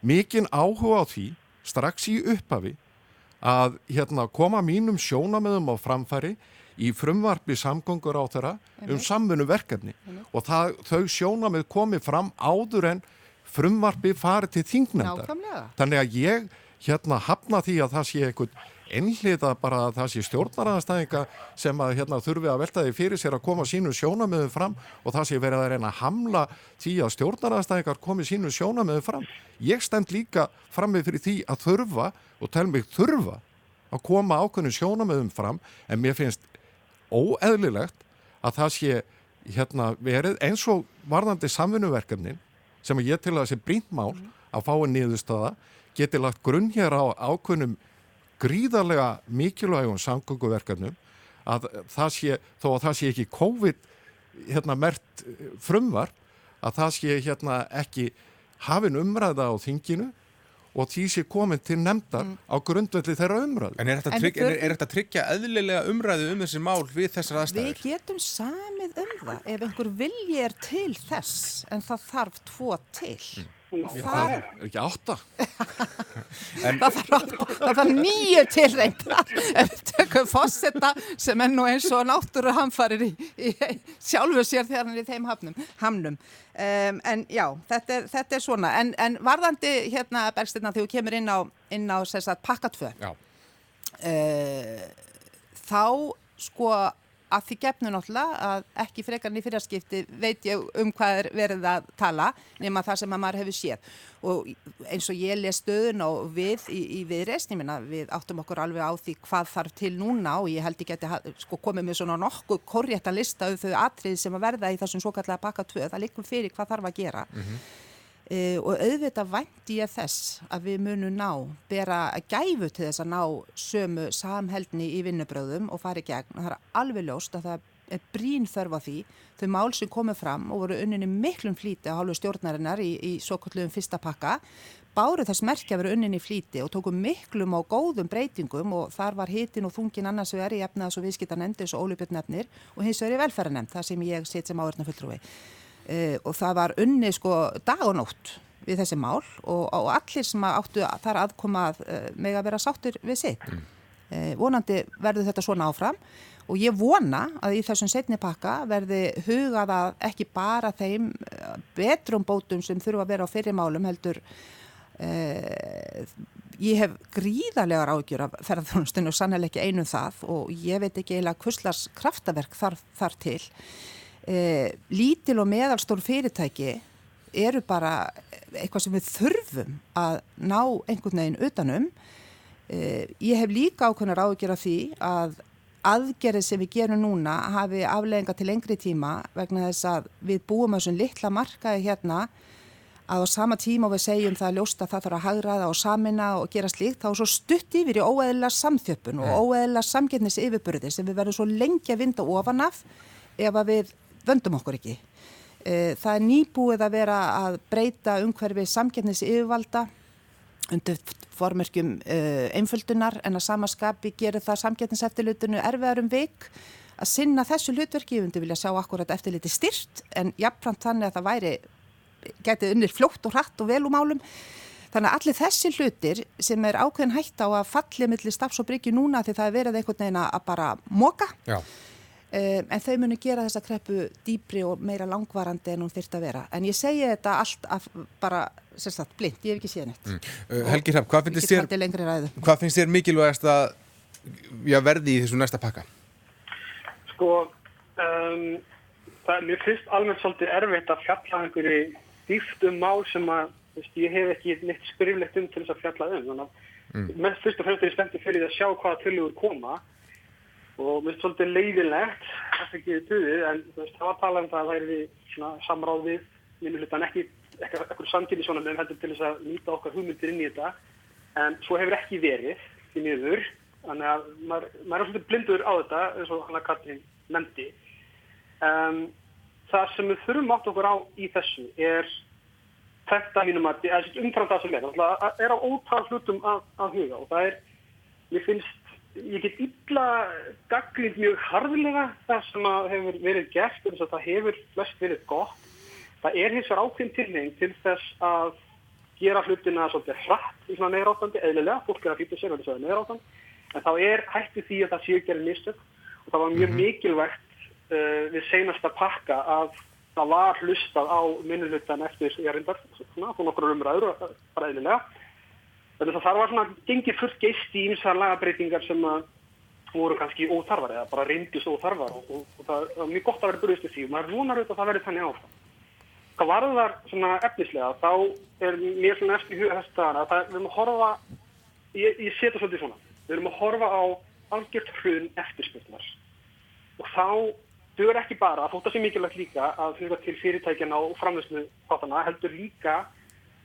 mikinn áhuga á því strax í upphafi að hérna, koma mínum sjónamöðum á framfæri í frumvarpi samgöngur á þeirra um samfunnu verkefni og það, þau sjónamöð komi fram áður en frumvarpi farið til þingnendar. Þannig að ég hérna hafna því að það sé einhvern ennliða bara að það sé stjórnarannastæðinga sem að hérna þurfi að velta því fyrir sér að koma sínu sjónamöðu fram og það sé verið að reyna að hamla því að stjórnarannastæðingar komi sínu sjónamöðu fram. Ég stend líka frammi fyrir því að þurfa og tel mig þurfa að koma ákveðinu sjónamöðum fram en mér finnst óeðlilegt að það sé hérna verið eins og varðandi samfunnverkefnin sem ég til að sé bríntmál að fá einn niðurstöða geti lagt grunn hér á ákveðnum gríðarlega mikilvægum samgönguverkefnum að það sé, þó að það sé ekki COVID hérna mert frumvar að það sé hérna ekki hafin umræða á þinginu og því sé komin til nefndar mm. á grundvelli þeirra umræðu. En er þetta, trygg, er, er þetta tryggja eðlilega umræðu um þessi mál við þessar aðstæður? Við getum samið um það ef einhver vilji er til þess en það þarf tvo til. Mm. Það er ekki átta. En... Það þarf nýju tilreynda en við tökum fósetta sem er nú eins og náttúru hamfarir í, í sjálfu sér þegar hann er í þeim hafnum, hamnum. Um, en já, þetta er, þetta er svona. En, en varðandi hérna Bergstirna þegar þú kemur inn á, inn á pakkatvö uh, þá sko að því gefnu náttúrulega að ekki frekarni fyrirskipti veit ég um hvað er verið að tala nema það sem að maður hefur séð. Og eins og ég les stöðun og við í, í viðreist, ég minna við áttum okkur alveg á því hvað þarf til núna og ég held ekki að sko, komið með svona nokkuð korréttan lista um þau atrið sem að verða í þessum svo kallega baka tvö, það likur fyrir hvað þarf að gera. Mm -hmm. Uh, og auðvitað vænt ég þess að við munum ná, bera gæfu til þess að ná sömu samheldni í vinnubröðum og fari gegn. Og það er alveg ljóst að það er brín þörf á því, þau mál sem komið fram og voru unninni miklum flíti á hálfu stjórnarinnar í, í svo kallum fyrsta pakka, báru þess merkja að vera unninni flíti og tóku miklum á góðum breytingum og þar var hitin og þungin annars vegar í efnaðs og viðskiptarnemndis og ólupjöld nefnir og hins vegar í velferðarnemnd, það sem ég set sem áverðna fulltrúi uh, og það var unni sko dag og nótt við þessi mál og, og allir sem áttu þar aðkoma að uh, meg að vera sáttur við sitt. Mm. Uh, vonandi verður þetta svona áfram og ég vona að í þessum setni pakka verði hugað að ekki bara þeim betrum bótum sem þurfa að vera á fyrirmálum heldur ég hef gríðarlegar ágjur af ferðarþjónustinu og sannlega ekki einu um það og ég veit ekki eiginlega hvurslars kraftaverk þar, þar til eh, lítil og meðalstór fyrirtæki eru bara eitthvað sem við þurfum að ná einhvern veginn utanum. Eh, ég hef líka ákveðnar ágjör af því að aðgerið sem við gerum núna hafi aflegginga til lengri tíma vegna þess að við búum á svona litla markaði hérna að á sama tíma og við segjum það að ljósta það þarf að hagraða og samina og gera slíkt þá er svo stutt yfir í óeðla samþjöppun og óeðla samgetnis yfirbyrði sem við verðum svo lengi að vinda ofanaf ef að við vöndum okkur ekki. E, það er nýbúið að vera að breyta umhverfi samgefnis yfirvalda undir formerkjum e, einföldunar en að samaskapi gerir það samgefniseftilutinu erfiðar um vik að sinna þessu hlutverki, ég myndi vilja sjá akkurat eftir liti styrt en jafnframt þannig að það væri, getið unnir fljótt og hratt og vel úr málum. Þannig að allir þessi hlutir sem er ákveðin hægt á að fallið millir stafs og bryggju núna því það er verið einhvern veginn að bara moka. Já. Um, en þau munu gera þessa kreppu dýbri og meira langvarandi en hún þurft að vera. En ég segi þetta allt af bara, sérstaklega, blind, ég hef ekki séð neitt. Mm. Uh, Helgi Hrapp, hvað finnst þér, hvað finnst þér mikilvægast að já, verði í þessu næsta pakka? Sko, um, það, mér finnst alveg svolítið erfitt að fjalla einhverju dýft um mál sem að, veist, ég hef ekki neitt skriflegt um til þess að fjalla um. Þannig að mm. fyrst og fremst er ég spenntið fyrir að sjá hvaða tölur koma og mér finnst svolítið leiðilegt það er ekki tuðið en það var talað um það að það er við samráð við minu hlutan ekki eitthvað samtíði svona með heldur til þess að nýta okkar hugmyndir inn í þetta. En svo hefur ekki verið því miður. Þannig að maður, maður er svolítið blindur á þetta eins og hann að Katrín nefndi. Um, það sem við þurfum átt okkur á í þessu er þetta mínum að umfram það sem er. Það er á ótal hlutum að, að huga og það er, mér finnst ég get illa gaggrind mjög harðilega það sem hefur verið gert og þess að það hefur flest verið gott. Það er hins vegar ákveðin tilnefing til þess að gera hlutina svolítið hratt í svona neðrátandi, eðlilega, fólk er að fýta sér að það er neðrátandi, en þá er hætti því að það séu gerði mistök og það var mjög -hmm. mikilvægt uh, við seinasta pakka að það var hlustað á minnulutan eftir ég reyndar, svona, fór nokkur umræður, bara eðlilega Þannig að það var svona gengið fullt geist í ymsar lagabreitingar sem að voru kannski óþarfar eða bara reyndist óþarfar og, og, og það var mjög gott að vera burðist í því og maður vonar auðvitað að það verði þannig áfram. Hvað var það svona efnislega þá er mér svona eftir huga þess að það við erum að horfa, ég, ég setja svolítið svona, við erum að horfa á algjört hrun eftirspilnar og þá duður ekki bara að fóta sér mikilvægt líka að huga til fyrirtækjana og framlösnu hátana heldur líka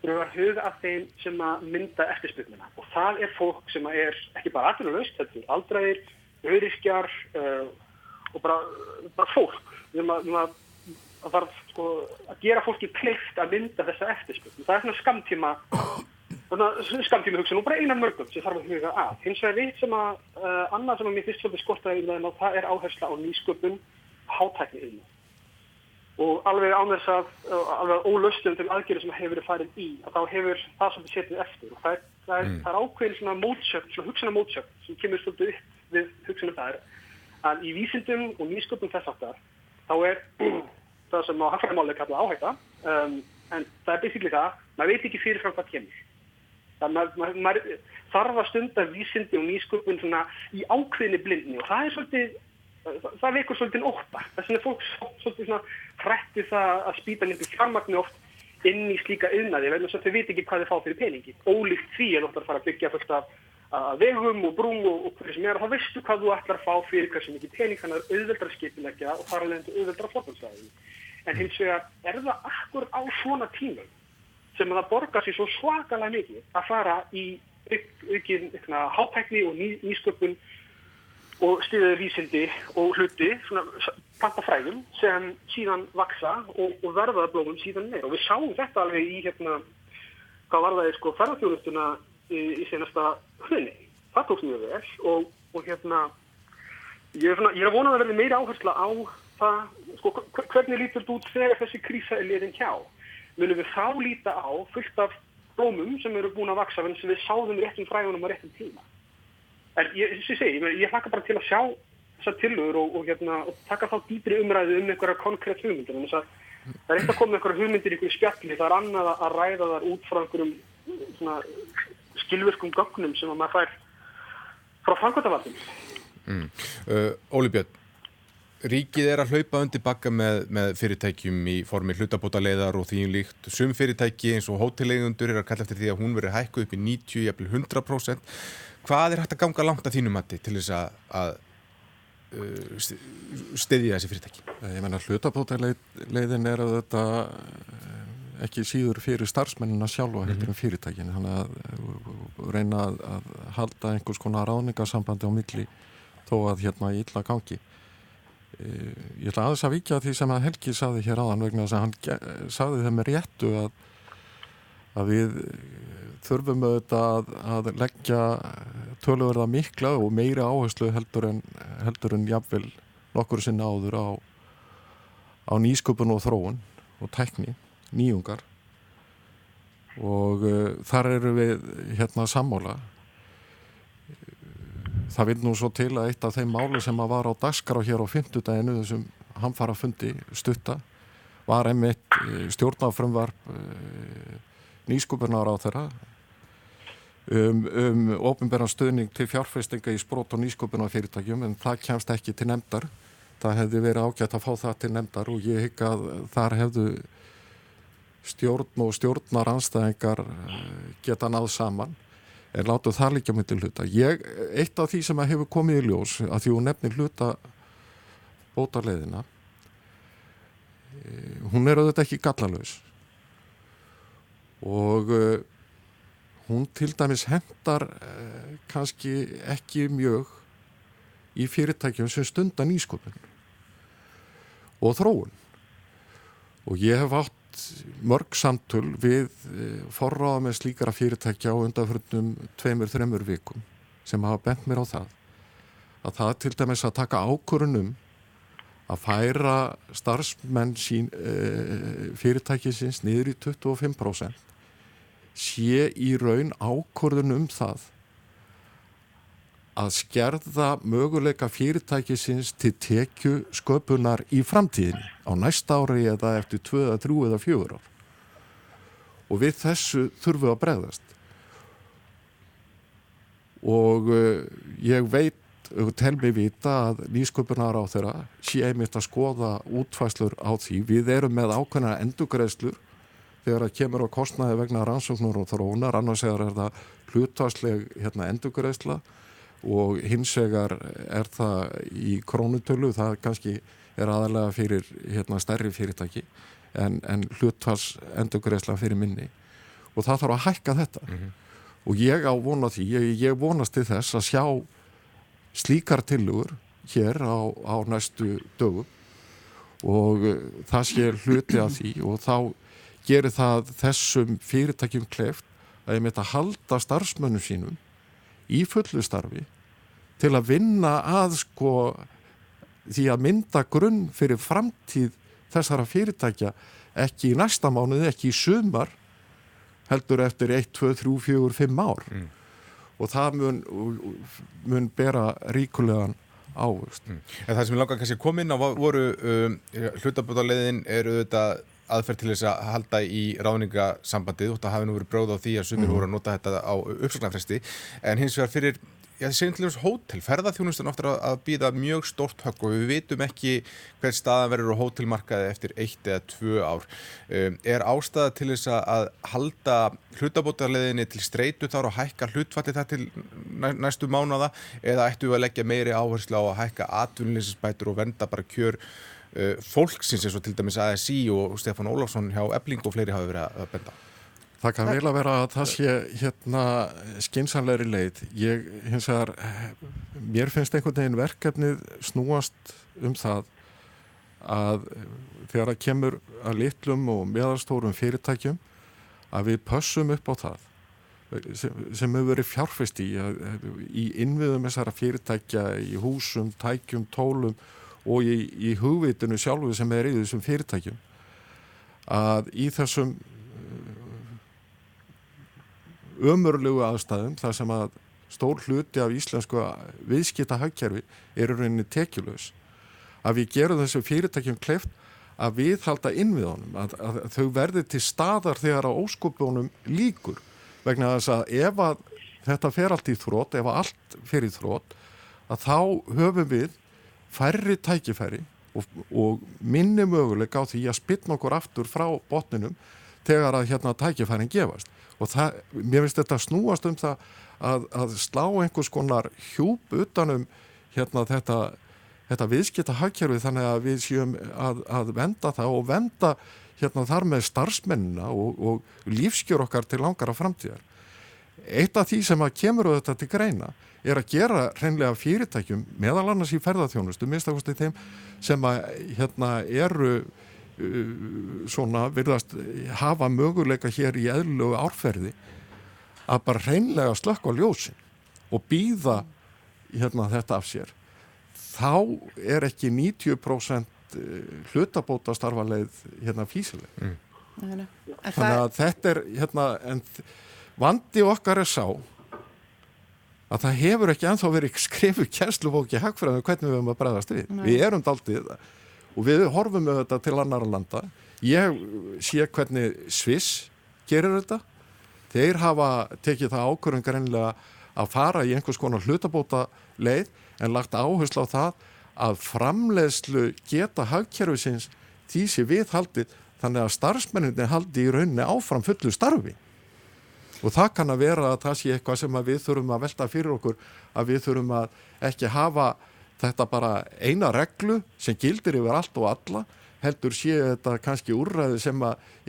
þurfum að huga að þeim sem að mynda eftirspilnuna og það er fólk sem er ekki bara aðlunaust, þetta er aldraðir, auðriskjar uh, og bara, bara fólk. Við erum að, að, að, sko, að gera fólki kleift að mynda þessa eftirspilnuna. Það er svona skamtíma, skamtíma hugsun og bara einan mörgum sem þarf að huga að. Hins vegar eitt sem að, uh, annað sem að mér fyrst svolítið skortaði um það er áhersla á nýsköpun hátækni yfir og alveg án þess að alveg ólustum til aðgerið sem hefur verið farið í að þá hefur það svolítið setið eftir og það er, það er, mm. það er ákveðin svona mótsökt, svona hugsanar mótsökt sem kemur svolítið upp við hugsanum það er að í vísindum og nýsköpum þess aftar þá er það sem á hafðarmáli kalla áhætta um, en það er basically það, maður veit ekki fyrirfram hvað kemur það maður, maður þarf að stunda vísindi og nýsköpun svona í ákveðinni blindni og það er svolítið það vekur svolítið óta þess vegna er fólk svolítið svona hrætti það að spýta nefnir fjármagnu oft inn í slíka yðnaði vegna þess að þau veit ekki hvað þau fá fyrir peningi ólíkt því þú ætlar að fara að byggja fullt af vegum og brúm og, og hverju sem er. Þá veistu hvað þú ætlar að fá fyrir hversu mikið pening þannig að auðveldra skipilegja og fara alveg auðveldra flottinsvæði en hins vegar er það akkur á svona tímum sem að það borgar sér svo svakalega mikið að fara í aukinn hátækni og ný, nýsköpun og stiðið vísindi og hluti, svona plantafræðum sem síðan vaksa og, og verða blómum síðan meira. Og við sáum þetta alveg í hérna hvað var það í sko ferðarþjónustuna í, í senasta hlunni það tókst mjög vel og, og hérna ég er, svona, ég er að vona að verði meira áhersla á það sko hvernig lítur út þegar þessi krísa er liðin hjá? Munum við þá líta á fullt af blómum sem eru búin að vaksa en sem við sáðum réttum fræðunum á réttum tíma En ég, ég, segi, ég, ég hlakka bara til að sjá þessar tilur og, og, hérna, og taka þá dýbri umræðu um einhverja konkrétt hugmyndir. Það er eitt að koma einhverja hugmyndir í einhverju spjalli, það er annað að ræða þar út frá einhverjum svona, skilvirkum gögnum sem maður fær frá fangvöldavaldum. Mm. Uh, Óli Björn, ríkið er að hlaupa undir bakka með, með fyrirtækjum í formi hlutabótaleðar og því um líkt. Sum fyrirtæki eins og hótellegundur er að kalla eftir því að hún veri hækku upp í 90-100% hvað er hægt að ganga langt að þínum mati til þess að, að uh, stiðja þessi fyrirtæki? Ég menna hlutabótarleiðin er að þetta uh, ekki síður fyrir starfsmennina sjálfa heldur en fyrirtækin. Þannig að uh, reyna að, að halda einhvers konar ráðningarsambandi á milli þó að hérna í illa gangi. Ég ætla aðeins að vikja því sem að Helgi saði hér áðan vegna þess að hann saði þeim með réttu að, að við þurfum auðvitað að, leggja töluverða mikla og meiri áherslu heldur en, heldur en jafnvel nokkur sinna áður á, á nýsköpun og þróun og tækni, nýjungar. Og uh, þar eru við hérna sammála. Það vil nú svo til að eitt af þeim málu sem að var á dagskrá hér á fymtudaginu þessum hamfara fundi stutta var einmitt uh, stjórnafrömmvarp uh, nýskupunar á þeirra um, um ofinbæran stöðning til fjárfestinga í sprót og nýskupunar fyrirtækjum en það kemst ekki til nefndar. Það hefði verið ágætt að fá það til nefndar og ég hygg að þar hefðu stjórn og stjórnar anstæðingar geta náð saman. En látu það líka myndi hluta. Ég, eitt af því sem hefur komið í ljós að því hún nefnir hluta bótarleðina hún er auðvitað ekki gallalös og uh, hún til dæmis hendar uh, kannski ekki mjög í fyrirtækjum sem stundar nýsköpun og þróun. Og ég hef átt mörg samtöl við uh, forráða með slíkara fyrirtækja á undanförnum tveimur, þreimur vikum sem hafa bent mér á það að það til dæmis að taka ákvörunum að færa starfsmenn sín, uh, fyrirtækisins niður í 25% sé í raun ákvörðun um það að skerða möguleika fyrirtækisins til tekju sköpunar í framtíðin á næsta ári eða eftir 2, 3 eða 4 ár og við þessu þurfum að bregðast og uh, ég veit tel mig vita að nýsköpunar á þeirra sé einmitt að skoða útfæslur á því. Við erum með ákveðna endugreðslur þegar það kemur á kostnaði vegna rannsóknur og þróunar, annars er það hlutvæsleg hérna, endugreðsla og hins vegar er það í krónutölu, það kannski er aðalega fyrir hérna, stærri fyrirtæki en, en hlutvæs endugreðsla fyrir minni og það þarf að hækka þetta mm -hmm. og ég á vona því, ég, ég vonast til þess að sjá slíkar tilugur hér á, á næstu dögum og það sé hluti af því og þá gerir það þessum fyrirtækjum kleft að ég mitt að halda starfsmönnum sínum í fullu starfi til að vinna að sko því að mynda grunn fyrir framtíð þessara fyrirtækja ekki í næsta mánuði, ekki í sumar heldur eftir 1, 2, 3, 4, 5 ár mm og það mun, mun bera ríkulegan ávist. Mm. En það sem ég langar kannski að koma inn á voru um, hlutabótaleðin eru þetta aðferð til þess að halda í ráningasambandið og það hafi nú verið bróð á því að sumir mm. voru að nota þetta á uppsagnarfresti en hins vegar fyrir Já, það séum til dæmis hótel, ferðarþjónustan ofta að, að býða mjög stórt högg og við vitum ekki hver staðan verður á hótelmarkaði eftir eitt eða tvö ár. Um, er ástæða til þess að halda hlutabótarleðinni til streitu þar og hækka hlutfatti það til næstu mánada eða ættu við að leggja meiri áherslu á að hækka atvinninsbætur og venda bara kjör fólksins eins og til dæmis ASI og Stefán Ólafsson hjá Ebling og fleiri hafa verið að benda? Það kann vel að vera að það sé hérna skinsanleiri leið. Ég, hins vegar, mér finnst einhvern veginn verkefnið snúast um það að þegar það kemur að litlum og meðarstórum fyrirtækjum að við pössum upp á það sem, sem hefur verið fjárfest í í innviðum þessara fyrirtækja í húsum, tækjum, tólum og í, í hugvitinu sjálfu sem er í þessum fyrirtækjum að í þessum ömurlegu aðstæðum þar sem að stór hluti af íslensku viðskita hagkerfi eru rauninni tekjulegs að við gerum þessu fyrirtækjum kleft að við halda inn við honum að, að þau verði til staðar þegar á óskupunum líkur vegna þess að ef að þetta fer allt í þrótt, ef að allt fer í þrótt að þá höfum við færri tækifæri og, og minni möguleik á því að spilna okkur aftur frá botninum þegar að hérna tækifærin gefast og það, mér finnst þetta snúast um það að, að slá einhvers konar hjúp utanum hérna þetta, þetta viðskipta hagkerfi þannig að við séum að, að venda það og venda hérna þar með starfsmennina og, og lífskjör okkar til langara framtíðar. Eitt af því sem að kemur á þetta til greina er að gera reynlega fyrirtækjum meðal annars í ferðarþjónustu, minnstakosti þeim sem að hérna eru Uh, svona virðast hafa möguleika hér í eðlulegu árferði að bara reynlega slökka á ljósin og býða hérna þetta af sér þá er ekki 90% hlutabóta starfaleið hérna físileg. Mm. Þannig að það... þetta er hérna, en vandi okkar er sá að það hefur ekki enþá verið skrifu kjenslubóki hagfræðinu hvernig við höfum að bregðast við. Nei. Við erum daldið og við horfum þetta til annara landa. Ég sé hvernig Sviss gerir þetta. Þeir hafa tekið það ákvörðum greinlega að fara í einhvers konar hlutabóta leið en lagt áherslu á það að framleiðslu geta hagkerfisins því sé viðhaldið þannig að starfsmenninni haldi í rauninni áfram fullu starfi og það kann að vera að það sé eitthvað sem við þurfum að velta fyrir okkur að við þurfum að ekki hafa þetta bara eina reglu sem gildir yfir allt og alla heldur sé þetta kannski úrræði sem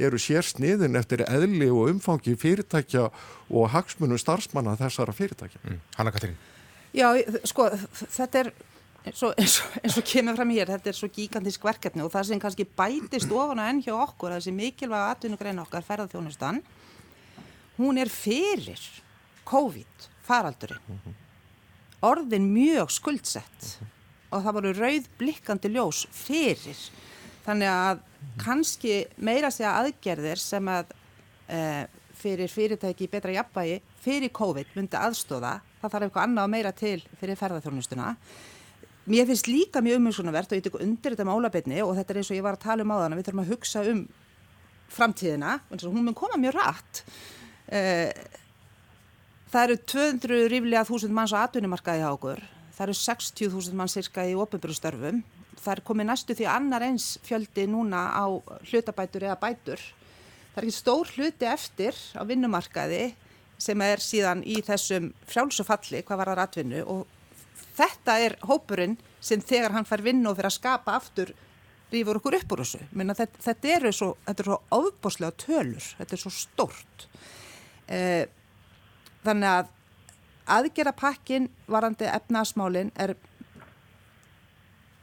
eru sér sniðin eftir eðli og umfangi fyrirtækja og hagsmunum starfsmanna þessara fyrirtækja. Mm. Hanna Katrín. Já, sko, þetta er eins og, eins, og, eins og kemur fram hér, þetta er svo gigantísk verkefni og það sem kannski bætist ofan og enn hjá okkur, þessi mikilvæga atvinnugrein okkar ferðarþjónustan, hún er fyrir COVID faraldurinn, orðin mjög skuldsett. Og það voru rauð blikkandi ljós fyrir, þannig að kannski meira segja aðgerðir sem að e, fyrir fyrirtæki í betra jafnvægi fyrir COVID myndi aðstóða, það þarf eitthvað annað meira til fyrir ferðarþjónustuna Mér finnst líka mjög umhersunavert og ég tek undir þetta málabitni og þetta er eins og ég var að tala um á þann við þurfum að hugsa um framtíðina hún mun koma mjög rætt það eru 200 ríflega þúsund manns á atvinnumarkaði á okkur. Það eru 60.000 manns cirka í ofinbjörnstörfum það er komið næstu því annar eins fjöldi núna á hlutabætur eða bætur. Það er ekki stór hluti eftir á vinnumarkaði sem er síðan í þessum frjálsufalli hvað var það atvinnu og þetta er hópurinn sem þegar hann fær vinnu og fyrir að skapa aftur rýfur okkur upp úr þessu. Þetta, þetta eru svo, svo ofboslega tölur, þetta er svo stort eh, þannig að aðgerapakkin varandi efnasmálin er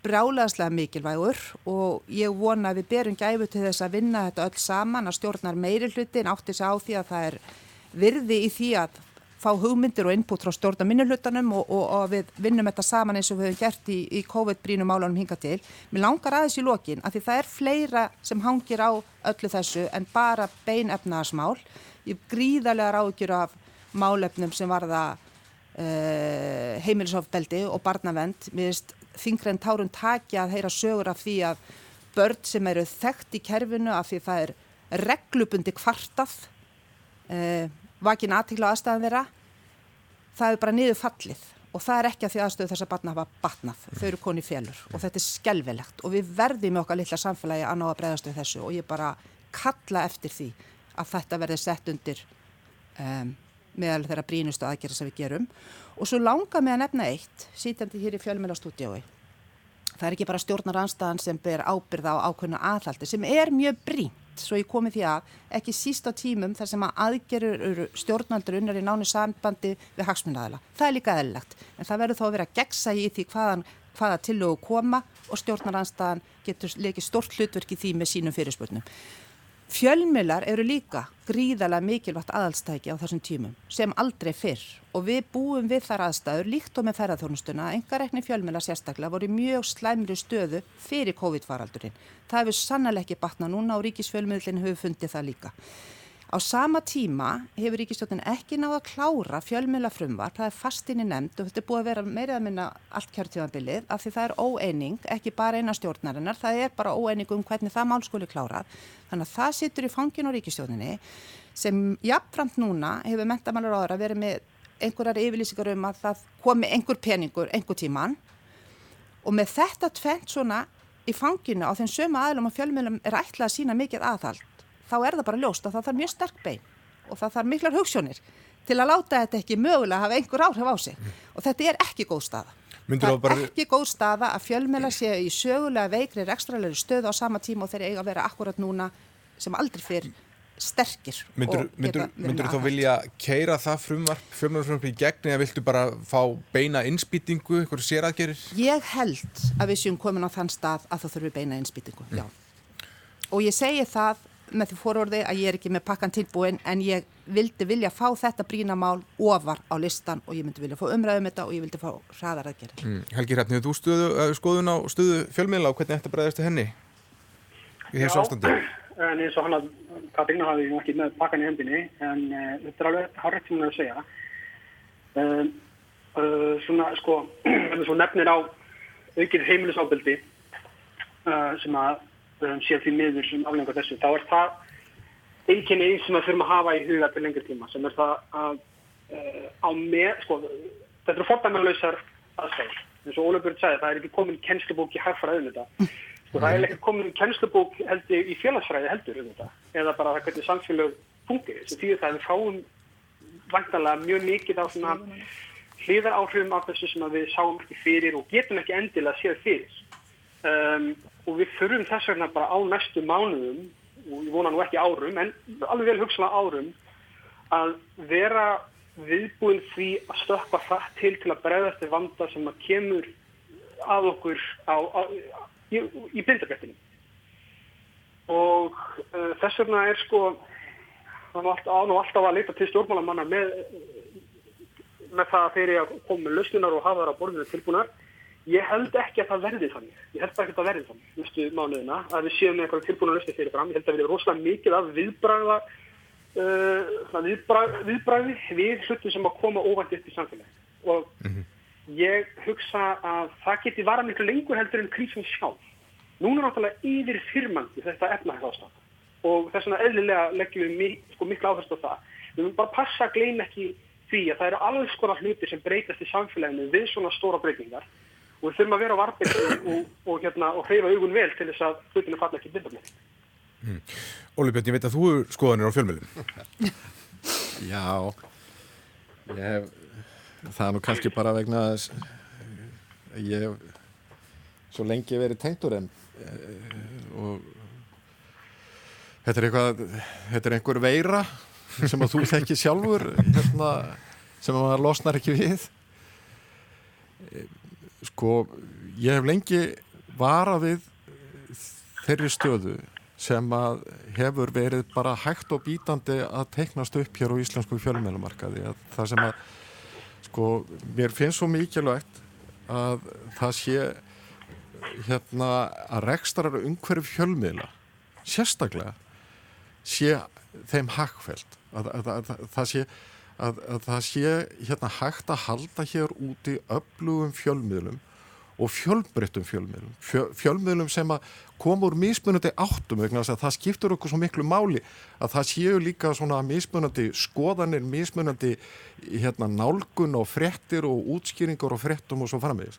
brjálegaðslega mikilvægur og ég vona að við berum gæfu til þess að vinna þetta öll saman að stjórnar meiri hlutin átti sig á því að það er virði í því að fá hugmyndir og input frá stjórna minnulutanum og, og, og við vinnum þetta saman eins og við hefum gert í, í COVID-brínum álunum hinga til. Mér langar aðeins í lokin að því það er fleira sem hangir á öllu þessu en bara beinefnaðasmál. Ég gríðarlega ráðgjur af málefnum sem varða uh, heimilisofbeldi og barnavend. Mér finnst þingrein tárun takja að heyra sögur af því að börn sem eru þekkt í kerfinu af því það er reglubundi kvartað uh, vakin aðtíkla aðstæðan þeirra það er bara niður fallið. Og það er ekki að því aðstöðu þess að batna hafa batnað. Þau eru koni félur og þetta er skelvelegt og við verðum með okkar litla samfélagi að ná að bregðast við þessu. Og ég bara kalla eftir því að þetta verði sett undir um, meðal þeirra brínustu aðgerða sem við gerum og svo langar mig að nefna eitt sítjandi hér í fjölmjölastúdiói það er ekki bara stjórnar anstæðan sem ber ábyrða á ákveðna aðhaldi sem er mjög brín svo ég komi því að ekki síst á tímum þar sem að aðgerur eru stjórnaldur unnar í nánu sambandi við hagsmunnaðala. Það er líka eðlilegt en það verður þó að vera gegsa í því hvaðan, hvaða tillögu koma og stjórnaranstaðan getur leikið stort hlutverk í því með sínum fyrirspurnum. Fjölmilar eru líka gríðalega mikilvægt aðalstæki á þessum tímum sem aldrei fyrr og við búum við þar aðstæður líkt og með ferðarþjónustuna að enga rekni fjölmilar sérstaklega voru mjög slæmri stöðu fyrir COVID-faraldurinn. Það hefur sannlega ekki batna núna og ríkisfjölmiðlinn hefur fundið það líka. Á sama tíma hefur Ríkistjóttin ekki náða að klára fjölmjöla frumvar, það er fastinni nefnd og þetta er búið að vera meirið að minna allt kjörtíðanbilið af því það er óeining, ekki bara eina stjórnarinnar, það er bara óeining um hvernig það mál skuli klárað. Þannig að það situr í fangin á Ríkistjóttinni sem jafnframt núna hefur mentamælur áður að vera með einhverjar yfirlýsingar um að það komi einhver peningur einhver tíman og með þetta tvent svona í fanginu á þeim sömu aðlum og fjölmjölum er ætlað að sína mikið aðhald þá er það bara ljóst að það þarf mjög sterk bein og það þarf miklar hugssjónir til að láta þetta ekki mögulega að hafa einhver áhrif á sig og þetta er ekki góð staða. Myndir það er bara... ekki góð staða að fjölmjöla sé í sögulega veikri rekstralegri stöðu á sama tíma og þeir eiga að vera akkurat núna sem aldrei fyrr sterkir. Myndur þú þá vilja keira það frumvarp, fjölmjölarfrumvarp í gegni eða viltu bara fá beina innspýtingu, eitthvað séraðgerir? Ég held að við séum komin á þann stað að það þurfi beina innspýtingu, mm. já. Og ég segi það með því fórorði að ég er ekki með pakkan tilbúin en ég vildi vilja fá þetta brínamál ofar á listan og ég myndi vilja fá umræðum þetta og ég vildi fá hraðaraðgerðir. Mm. Helgi Rætni, þú stuðu, uh, skoðun á stuðu fjölmiðla og hvernig þetta bregðast henni í þessu ástandi? en eins og hann að Katrína hafi ekki með pakkan í hendinni en uh, þetta er alveg hárrekt sem hún er að segja. Uh, uh, svona sko, nefnir á aukið heimilisábeldi uh, sem að höfum séð því miður sem aflengar þessu, þá er það einkenni sem við þurfum að hafa í huga til lengri tíma sem er það að uh, á með, sko, þetta eru fordæmanlausar aðstæður. eins og Ólafur sagði, það er ekki komin kennslubók í hagfræði um þetta. Sko, það er ekki komin kennslubók heldur í félagsfræði heldur um þetta. Eða bara það hvernig samfélag fungir. Því það við fáum vantanlega mjög mikið á svona hliðar áhrifum af þessu sem við sáum ekki fyrir og getum ekki endilega séð fyrir. Um, og við þurfum þess vegna bara á næstu mánuðum, og ég vona nú ekki árum, en alveg vel hugsalega árum, að vera viðbúin því að stökka það til til að bregðast til vanda sem að kemur að okkur á, á, í, í bindabrettinu. Og uh, þess vegna er sko, það er alltaf, alltaf að leita til stjórnmálamanna með, með það að þeirri að koma með lausnunar og hafa það á borðinu tilbúinar. Ég held ekki að það verði þannig. Ég held ekki að það verði þannig næstu mánuðina að við séum með eitthvað tilbúinu lausni fyrir fram. Ég held að við erum rosalega mikið af viðbræða uh, viðbræði, viðbræði við hlutum sem að koma óvænt upp í samfélagi og ég hugsa að það geti vara miklu lengur heldur en krísum sjálf. Núna er náttúrulega yfir firmandi þetta efnahagsástand og þess vegna eðlilega leggjum við mi sko, miklu áherslu á það. Við höfum bara passa að gleyna ekki því að það eru alls konar hluti sem breytast í samfélaginu við svona stóra breytingar og við þurfum að vera á varpið og, og, og, hérna, og hreyfa augun vel til þess að hlutinu falla ekki bindar með. Óli Björn, ég veit að þú er skoðanir á fjölmiðlum. Já, ég það er nú kannski bara vegna þess ég hef svo lengi verið tengtur en og þetta er eitthvað, þetta er einhver veira sem að þú þekki sjálfur hérna, sem að maður losnar ekki við sko, ég hef lengi vara við þeirri stöðu sem að hefur verið bara hægt og bítandi að teiknast upp hér á íslensku fjölmjölumarkaði það sem að sko, mér finnst svo mikilvægt að það sé hérna að rekstarar umhverju fjölmiðla sérstaklega sé þeim hagfælt að, að, að það sé að það sé hérna hægt að halda hér úti öflugum fjölmiðlum og fjölbreyttum fjölmiðlum. Fjö, fjölmiðlum sem að koma úr mismunandi áttum vegna þess að það skiptur okkur svo miklu máli að það séu líka svona mismunandi skoðanir, mismunandi hérna nálgun og frettir og útskýringar og frettum og svo framvegis.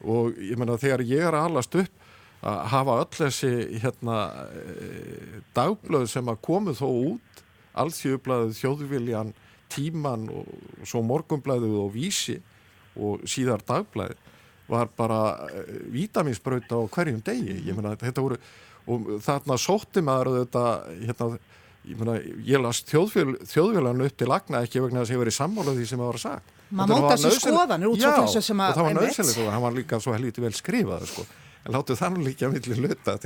Og ég menna þegar ég er að alast upp að hafa öll þessi hérna dagblöð sem að komu þó út allsjöfublaðið þjóðviljan tíman og svo morgumblaðið og vísi og síðar dagblaðið var bara vítaminsbrauta á hverjum degi ég meina þetta voru og þarna sótti maður þetta hérna, ég meina ég las þjóðvél, þjóðvélan upp til lagna ekki vegna þess að ég verið sammála því sem það var að sagt maður móta sér skoðanir út svo þessu sem að það var nöðsynlegt og hann var líka svo helviti vel skrifað sko. En láttu þannig líka að milli hluta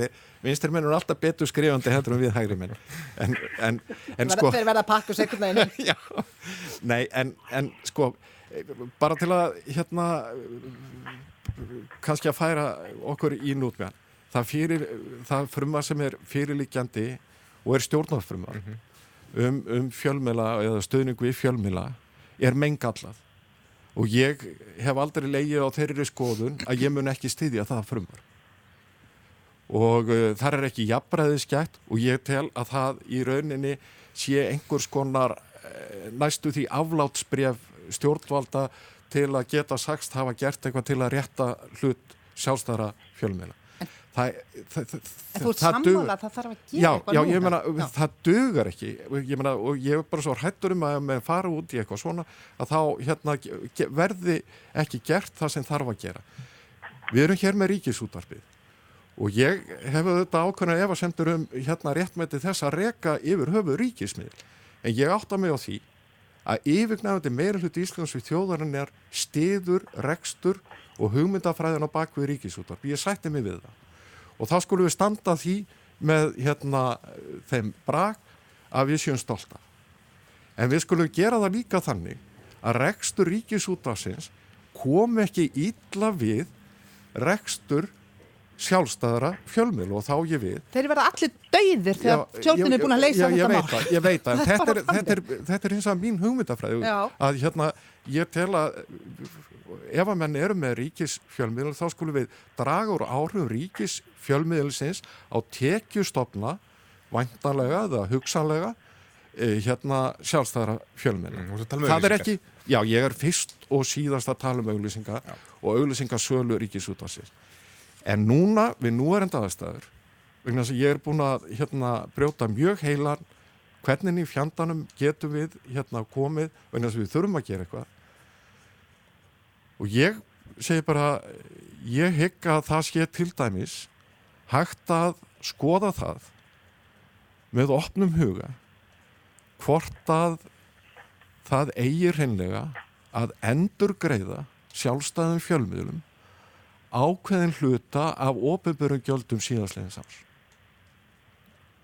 vinstir menn er alltaf betur skrifandi heldur en við hægri menn. En, en, en sko þeir verða að pakka neginn nei en, en sko bara til að hérna kannski að færa okkur í nútmeðan það, fyrir, það frumar sem er fyrirlikjandi og er stjórnarfrumar mm -hmm. um, um fjölmila eða stöðning við fjölmila er mengallað og ég hef aldrei leigið á þeirri skoðun að ég mun ekki styðja það frumar og uh, þar er ekki jafnbræðiskjætt og ég tel að það í rauninni sé einhvers konar uh, næstu því aflátsbref stjórnvalda til að geta sagst hafa gert eitthvað til að rétta hlut sjálfstæðara fjölmiðla Það, það, það, sammála að það þarf að gera já, já, meina, Já. það dugar ekki. Ég meina, og ég er bara svo hrættur um að með fara út í eitthvað svona að þá hérna, verði ekki gert það sem þarf að gera. Við erum hér með ríkisútvarpið og ég hef auðvitað ákveðna efasemtur um hérna réttmæti þess að reka yfir höfu ríkismiðl en ég átta mig á því að yfirgnæfandi meira hlut íslensk við þjóðarinn er stiður, rekstur og hugmyndafræðin á bakvið ríkisútvarp ég sætti mig við það og þá skulum við standa að því með hérna þeim brak að við séum stolta. En við skulum gera það líka þannig að rekstur ríkisútafsins kom ekki ítla við rekstur sjálfstæðara fjölmjöl og þá ég við. Þeir verða allir dauðir þegar stjórnin er búin að leysa já, þetta mál. Ég veit það, þetta er, þetta, er, þetta er eins og mín hugmyndafræði Já. að hérna ég tel að ef að menn eru með ríkisfjölmiðl þá skulum við draga úr áhrifum ríkisfjölmiðlsins á tekjustofna væntanlega eða hugsanlega eh, hérna sjálfstæðara fjölmiðl. Mm, um það er ekki, já ég er fyrst og síðast að tala um auglýsinga og auglýsingasölu ríkisútvarsins. En núna við núverenda aðstæður, vegna þess að ég er búin að hérna, brjóta mjög heilan hvernig í fjandanum getum við hérna komið, vegna þess að við þurfum að gera eitthvað. Og ég segi bara, ég hygg að það sé til dæmis hægt að skoða það með opnum huga hvort að það eigi hreinlega að endur greiða sjálfstæðum fjölmiðlum ákveðin hluta af ofinbjörnum gjöldum síðastlegin sárs.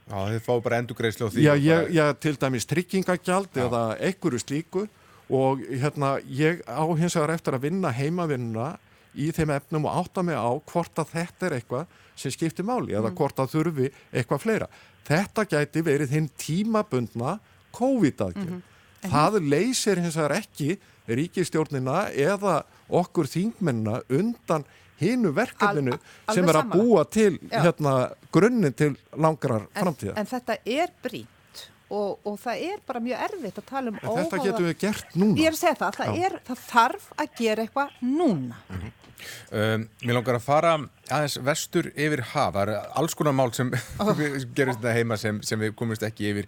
Já, þið fá bara endugreislu á því. Já, ég, ég til dæmis tryggingagjald eða einhverju slíku og hérna ég á hins vegar eftir að vinna heimavinnuna í þeim efnum og átta mig á hvort að þetta er eitthvað sem skiptir máli eða hvort að þurfi eitthvað fleira. Þetta gæti verið hinn tímabundna COVID-aðgjörn. Það leysir hins vegar ekki ríkistjórnina eða okkur þingmennina undan hinu verkefninu Al- sem er að sammála. búa til hérna, grunninn til langrar en, framtíða. en þetta er brýnt og, og það er bara mjög erfitt að tala um En þetta óháða- getum við gert núna. Ég er að segja það, það, er, það þarf að gera eitthvað núna. Um, mér langar að fara aðeins vestur yfir haf, það eru alls konar mál sem gerist þetta heima sem, sem við komumst ekki yfir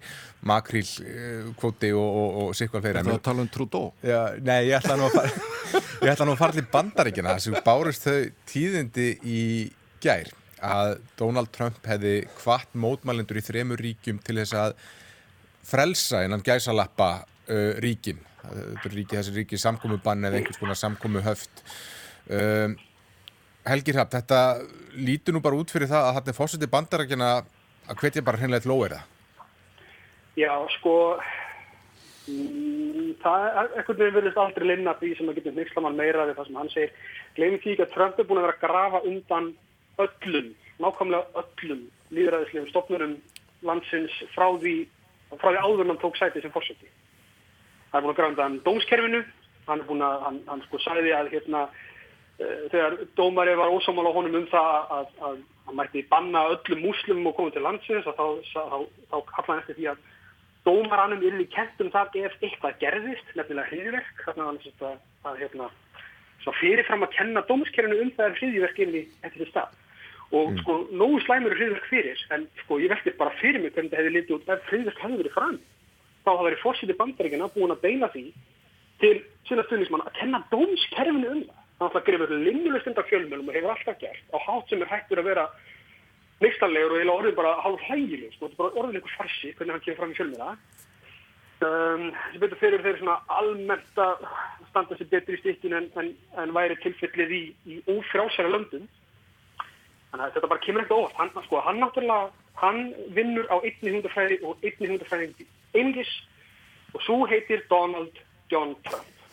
makríl, uh, kvóti og, og, og sikvað fleira. Það er að tala um Trudeau. Já, nei, ég ætla nú að fara ég ætla nú að fara til bandaríkina þess að bárust þau tíðindi í gær að Donald Trump hefði hvart mótmælendur í þremur ríkjum til þess að frelsa innan gæsalappa uh, ríkin. Er ríki, þessi ríki samkomubann eða einhvers konar samkomu höft um, Helgi Hrapp, þetta lítur nú bara út fyrir það að þetta er fórseti bandarækjana að hvetja bara hreinlega til óeira Já, sko, mm, það er eitthvað við verðist aldrei linna því sem að getur nýrslamann meira við það sem hann segir. Gleimum því ekki að Trump er búin að vera að grafa undan öllum, nákvæmlega öllum líðræðislegum stofnurum landsins frá því, frá því áður hann tók sæti sem fórseti. Það er búin að grafa undan dómskerfinu, hann er búin að, hann, hann sko sagði að hérna, uh, þegar dómari var ósámála á honum um það að, að, að hann mætti banna öllum múslimum og koma til landsins og þá, þá, þá, þá kallar hann eftir því að dómaranum yrði kent um það ef eitthvað gerðist, nefnilega hriðverk, þannig að hann sérst að, að hérna, svo fyrirfram að kenna dómskerfinu um það er hriðverk yrði eftir því stað. Og sko, nógu slæmur er hriðverk fyrir, en sko, ég veldi bara fyrir mig hvernig þetta hefði litið út ef hriðverk hefði verið fram. Þá hafa verið fórsýti bandaríkina búin að beina því til sína stuðnismann að kenna dómskerfinu um það. Það ætla að grifa linnulust undan fjölmjölum og hefur alltaf gert á hátt sem er hættur að vera neistarlegur og eiginlega orðin bara hálf hægileg, sko, þetta er bara orðin einhver farsi hvernig hann kemur fram í fjölmiðla. Um, sem betur fyrir þeir svona almennt að standa sér betur í stikkinu en, en, en væri tilfellið í, í ófrjálsæra löndum. Þannig að þetta bara kemur ekkert óvart. Hann, sko, hann náttúrulega, hann vinnur á einni hundafræði og einni hundafræði einingis og svo heitir Donald John Trump.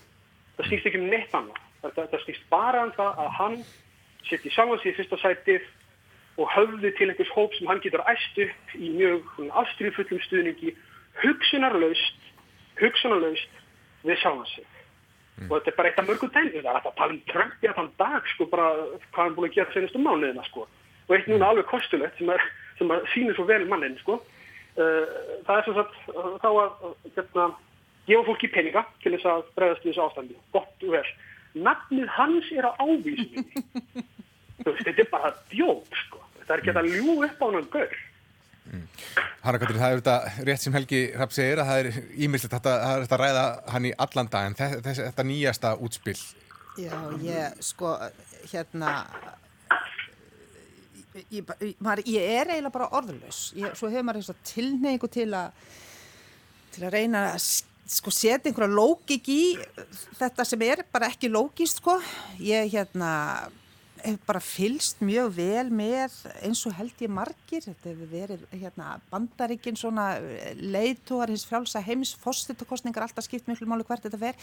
Það snýst ekki um neitt annað. Þetta, þetta snýst bara um það að hann setji sjálfan sig í fyrsta sætið og höfði til einhvers hóp sem hann getur æst upp í mjög afstríðfullum stuðningi hugsunarlaust, hugsunarlaust við sjálfan sig. Og þetta er bara eitt af mörgum dæmi. Það er að tala um Trump í allan dag, sko, bara hvað hann búin að gera senastu mánuðina, sko. Og eitt núna alveg kostulegt sem, er, sem sýnir svo vel mannin, sko. Uh, það er svo satt uh, þá að uh, hérna, gefa fólki peninga til þess að bregðast við þessu ástandi. Gott og vel. Nafnið hans er á ávísinni. Þetta er bara djók, sko. Þetta er ekki að ljú upp á hann gaur. Hanna Katrín, það er þetta rétt sem Helgi Rapp segir að það er það er þetta að ræða hann í allan dag en þess, þess, þetta nýjasta útspill Já, ég, sko, hérna, ég, maður, ég er eiginlega bara orðlaus. Ég, svo hefur maður eitthvað tilneigu til að, til að reyna að sko setja einhverja lógik í þetta sem er bara ekki lógist, sko. Ég, hérna, hef bara fylst mjög vel með eins og held ég margir, þetta hefur verið hérna, bandaríkin svona leiðtúar hins frjálsa heims, fósittakostningar alltaf skipt miklu máli hvert þetta fer.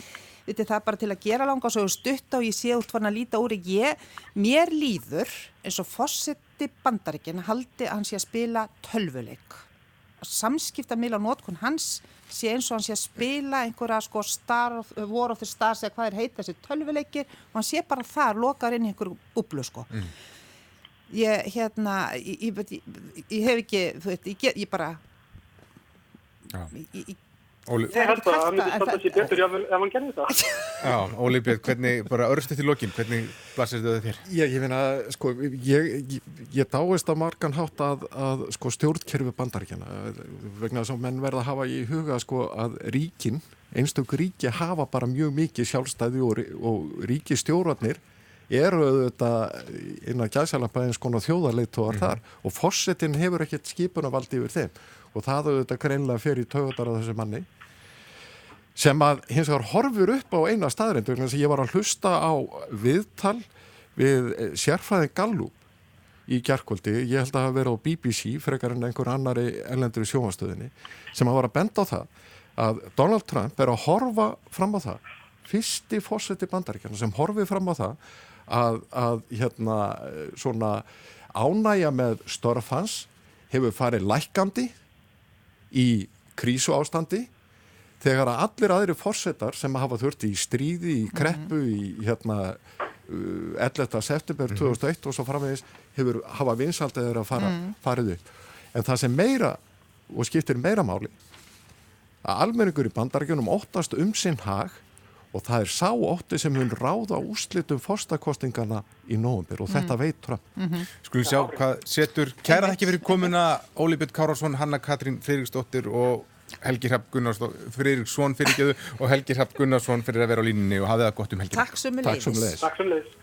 Það er bara til að gera langa og svo stutta og ég sé út farin að líta úr ég, mér líður eins og fósitti bandaríkin haldi að hann sé að spila tölvuleik samskipta mila nótkun hans sé eins og hann sé að spila einhverja sko star, War of the Stars eða hvað er heit þessi tölvuleikir og hann sé bara þar, lokar inn í einhverju búblu sko mm. ég hérna ég, ég, ég, ég hef ekki þú veit, ég bara ég Óli... Ég held að það myndi standa sér betur ef hann gerði það. Já, Óli Björn, hvernig, bara örstu til lokin, hvernig blasir þetta þér? Ég, ég finna, sko, ég, ég dáist að margan hátt að, að sko, stjórnkerfi bandaríkjana, vegna þess að menn verða að hafa í huga, sko, að ríkin, einstök ríki hafa bara mjög mikið sjálfstæði og, og ríki stjórnarnir eru auðvitað innan gæðsælamba eins konar þjóðarleitóar mm -hmm. þar og fossetin hefur ekkert skipunarvaldi yfir þeim og það auðvitað greinlega fer í tögundar af þessu manni sem að hins vegar horfur upp á eina staðrindu þannig að ég var að hlusta á viðtal við eh, sérfræðin Gallup í gerðkvöldi, ég held að það verið á BBC frekar en einhver annari ellendri sjónastöðinni sem hafa verið að benda á það að Donald Trump er að horfa fram á það, fyrsti fórseti bandaríkjana sem horfið fram á það að, að hérna svona ánægja með störfans hefur farið lækandi í krísu ástandi þegar að allir aðri fórsetar sem hafa þurft í stríði, í kreppu, í hérna 11. Uh, september 2001 og svo framvegis hefur hafa vinsaldið að fara, mm. farið upp. En það sem meira og skiptir meira máli að almenningur í bandarækjunum óttast um sinn hag og það er sá ótti sem hún ráða úslitum fórstakostingana í nógumbir og þetta mm. veit Trump. Mm -hmm. Skulum sjá hvað setur, kæra ekki verið komuna Óli Björn Kárásson, Hanna Katrín Freiriksdóttir og Helgi Hrapp Gunnarsson fyrirgeðu og Helgi Hrapp Gunnarsson fyrir að vera á línunni og hafa það gott um helgi. Takk sem leiðis. Takk sem leiðis.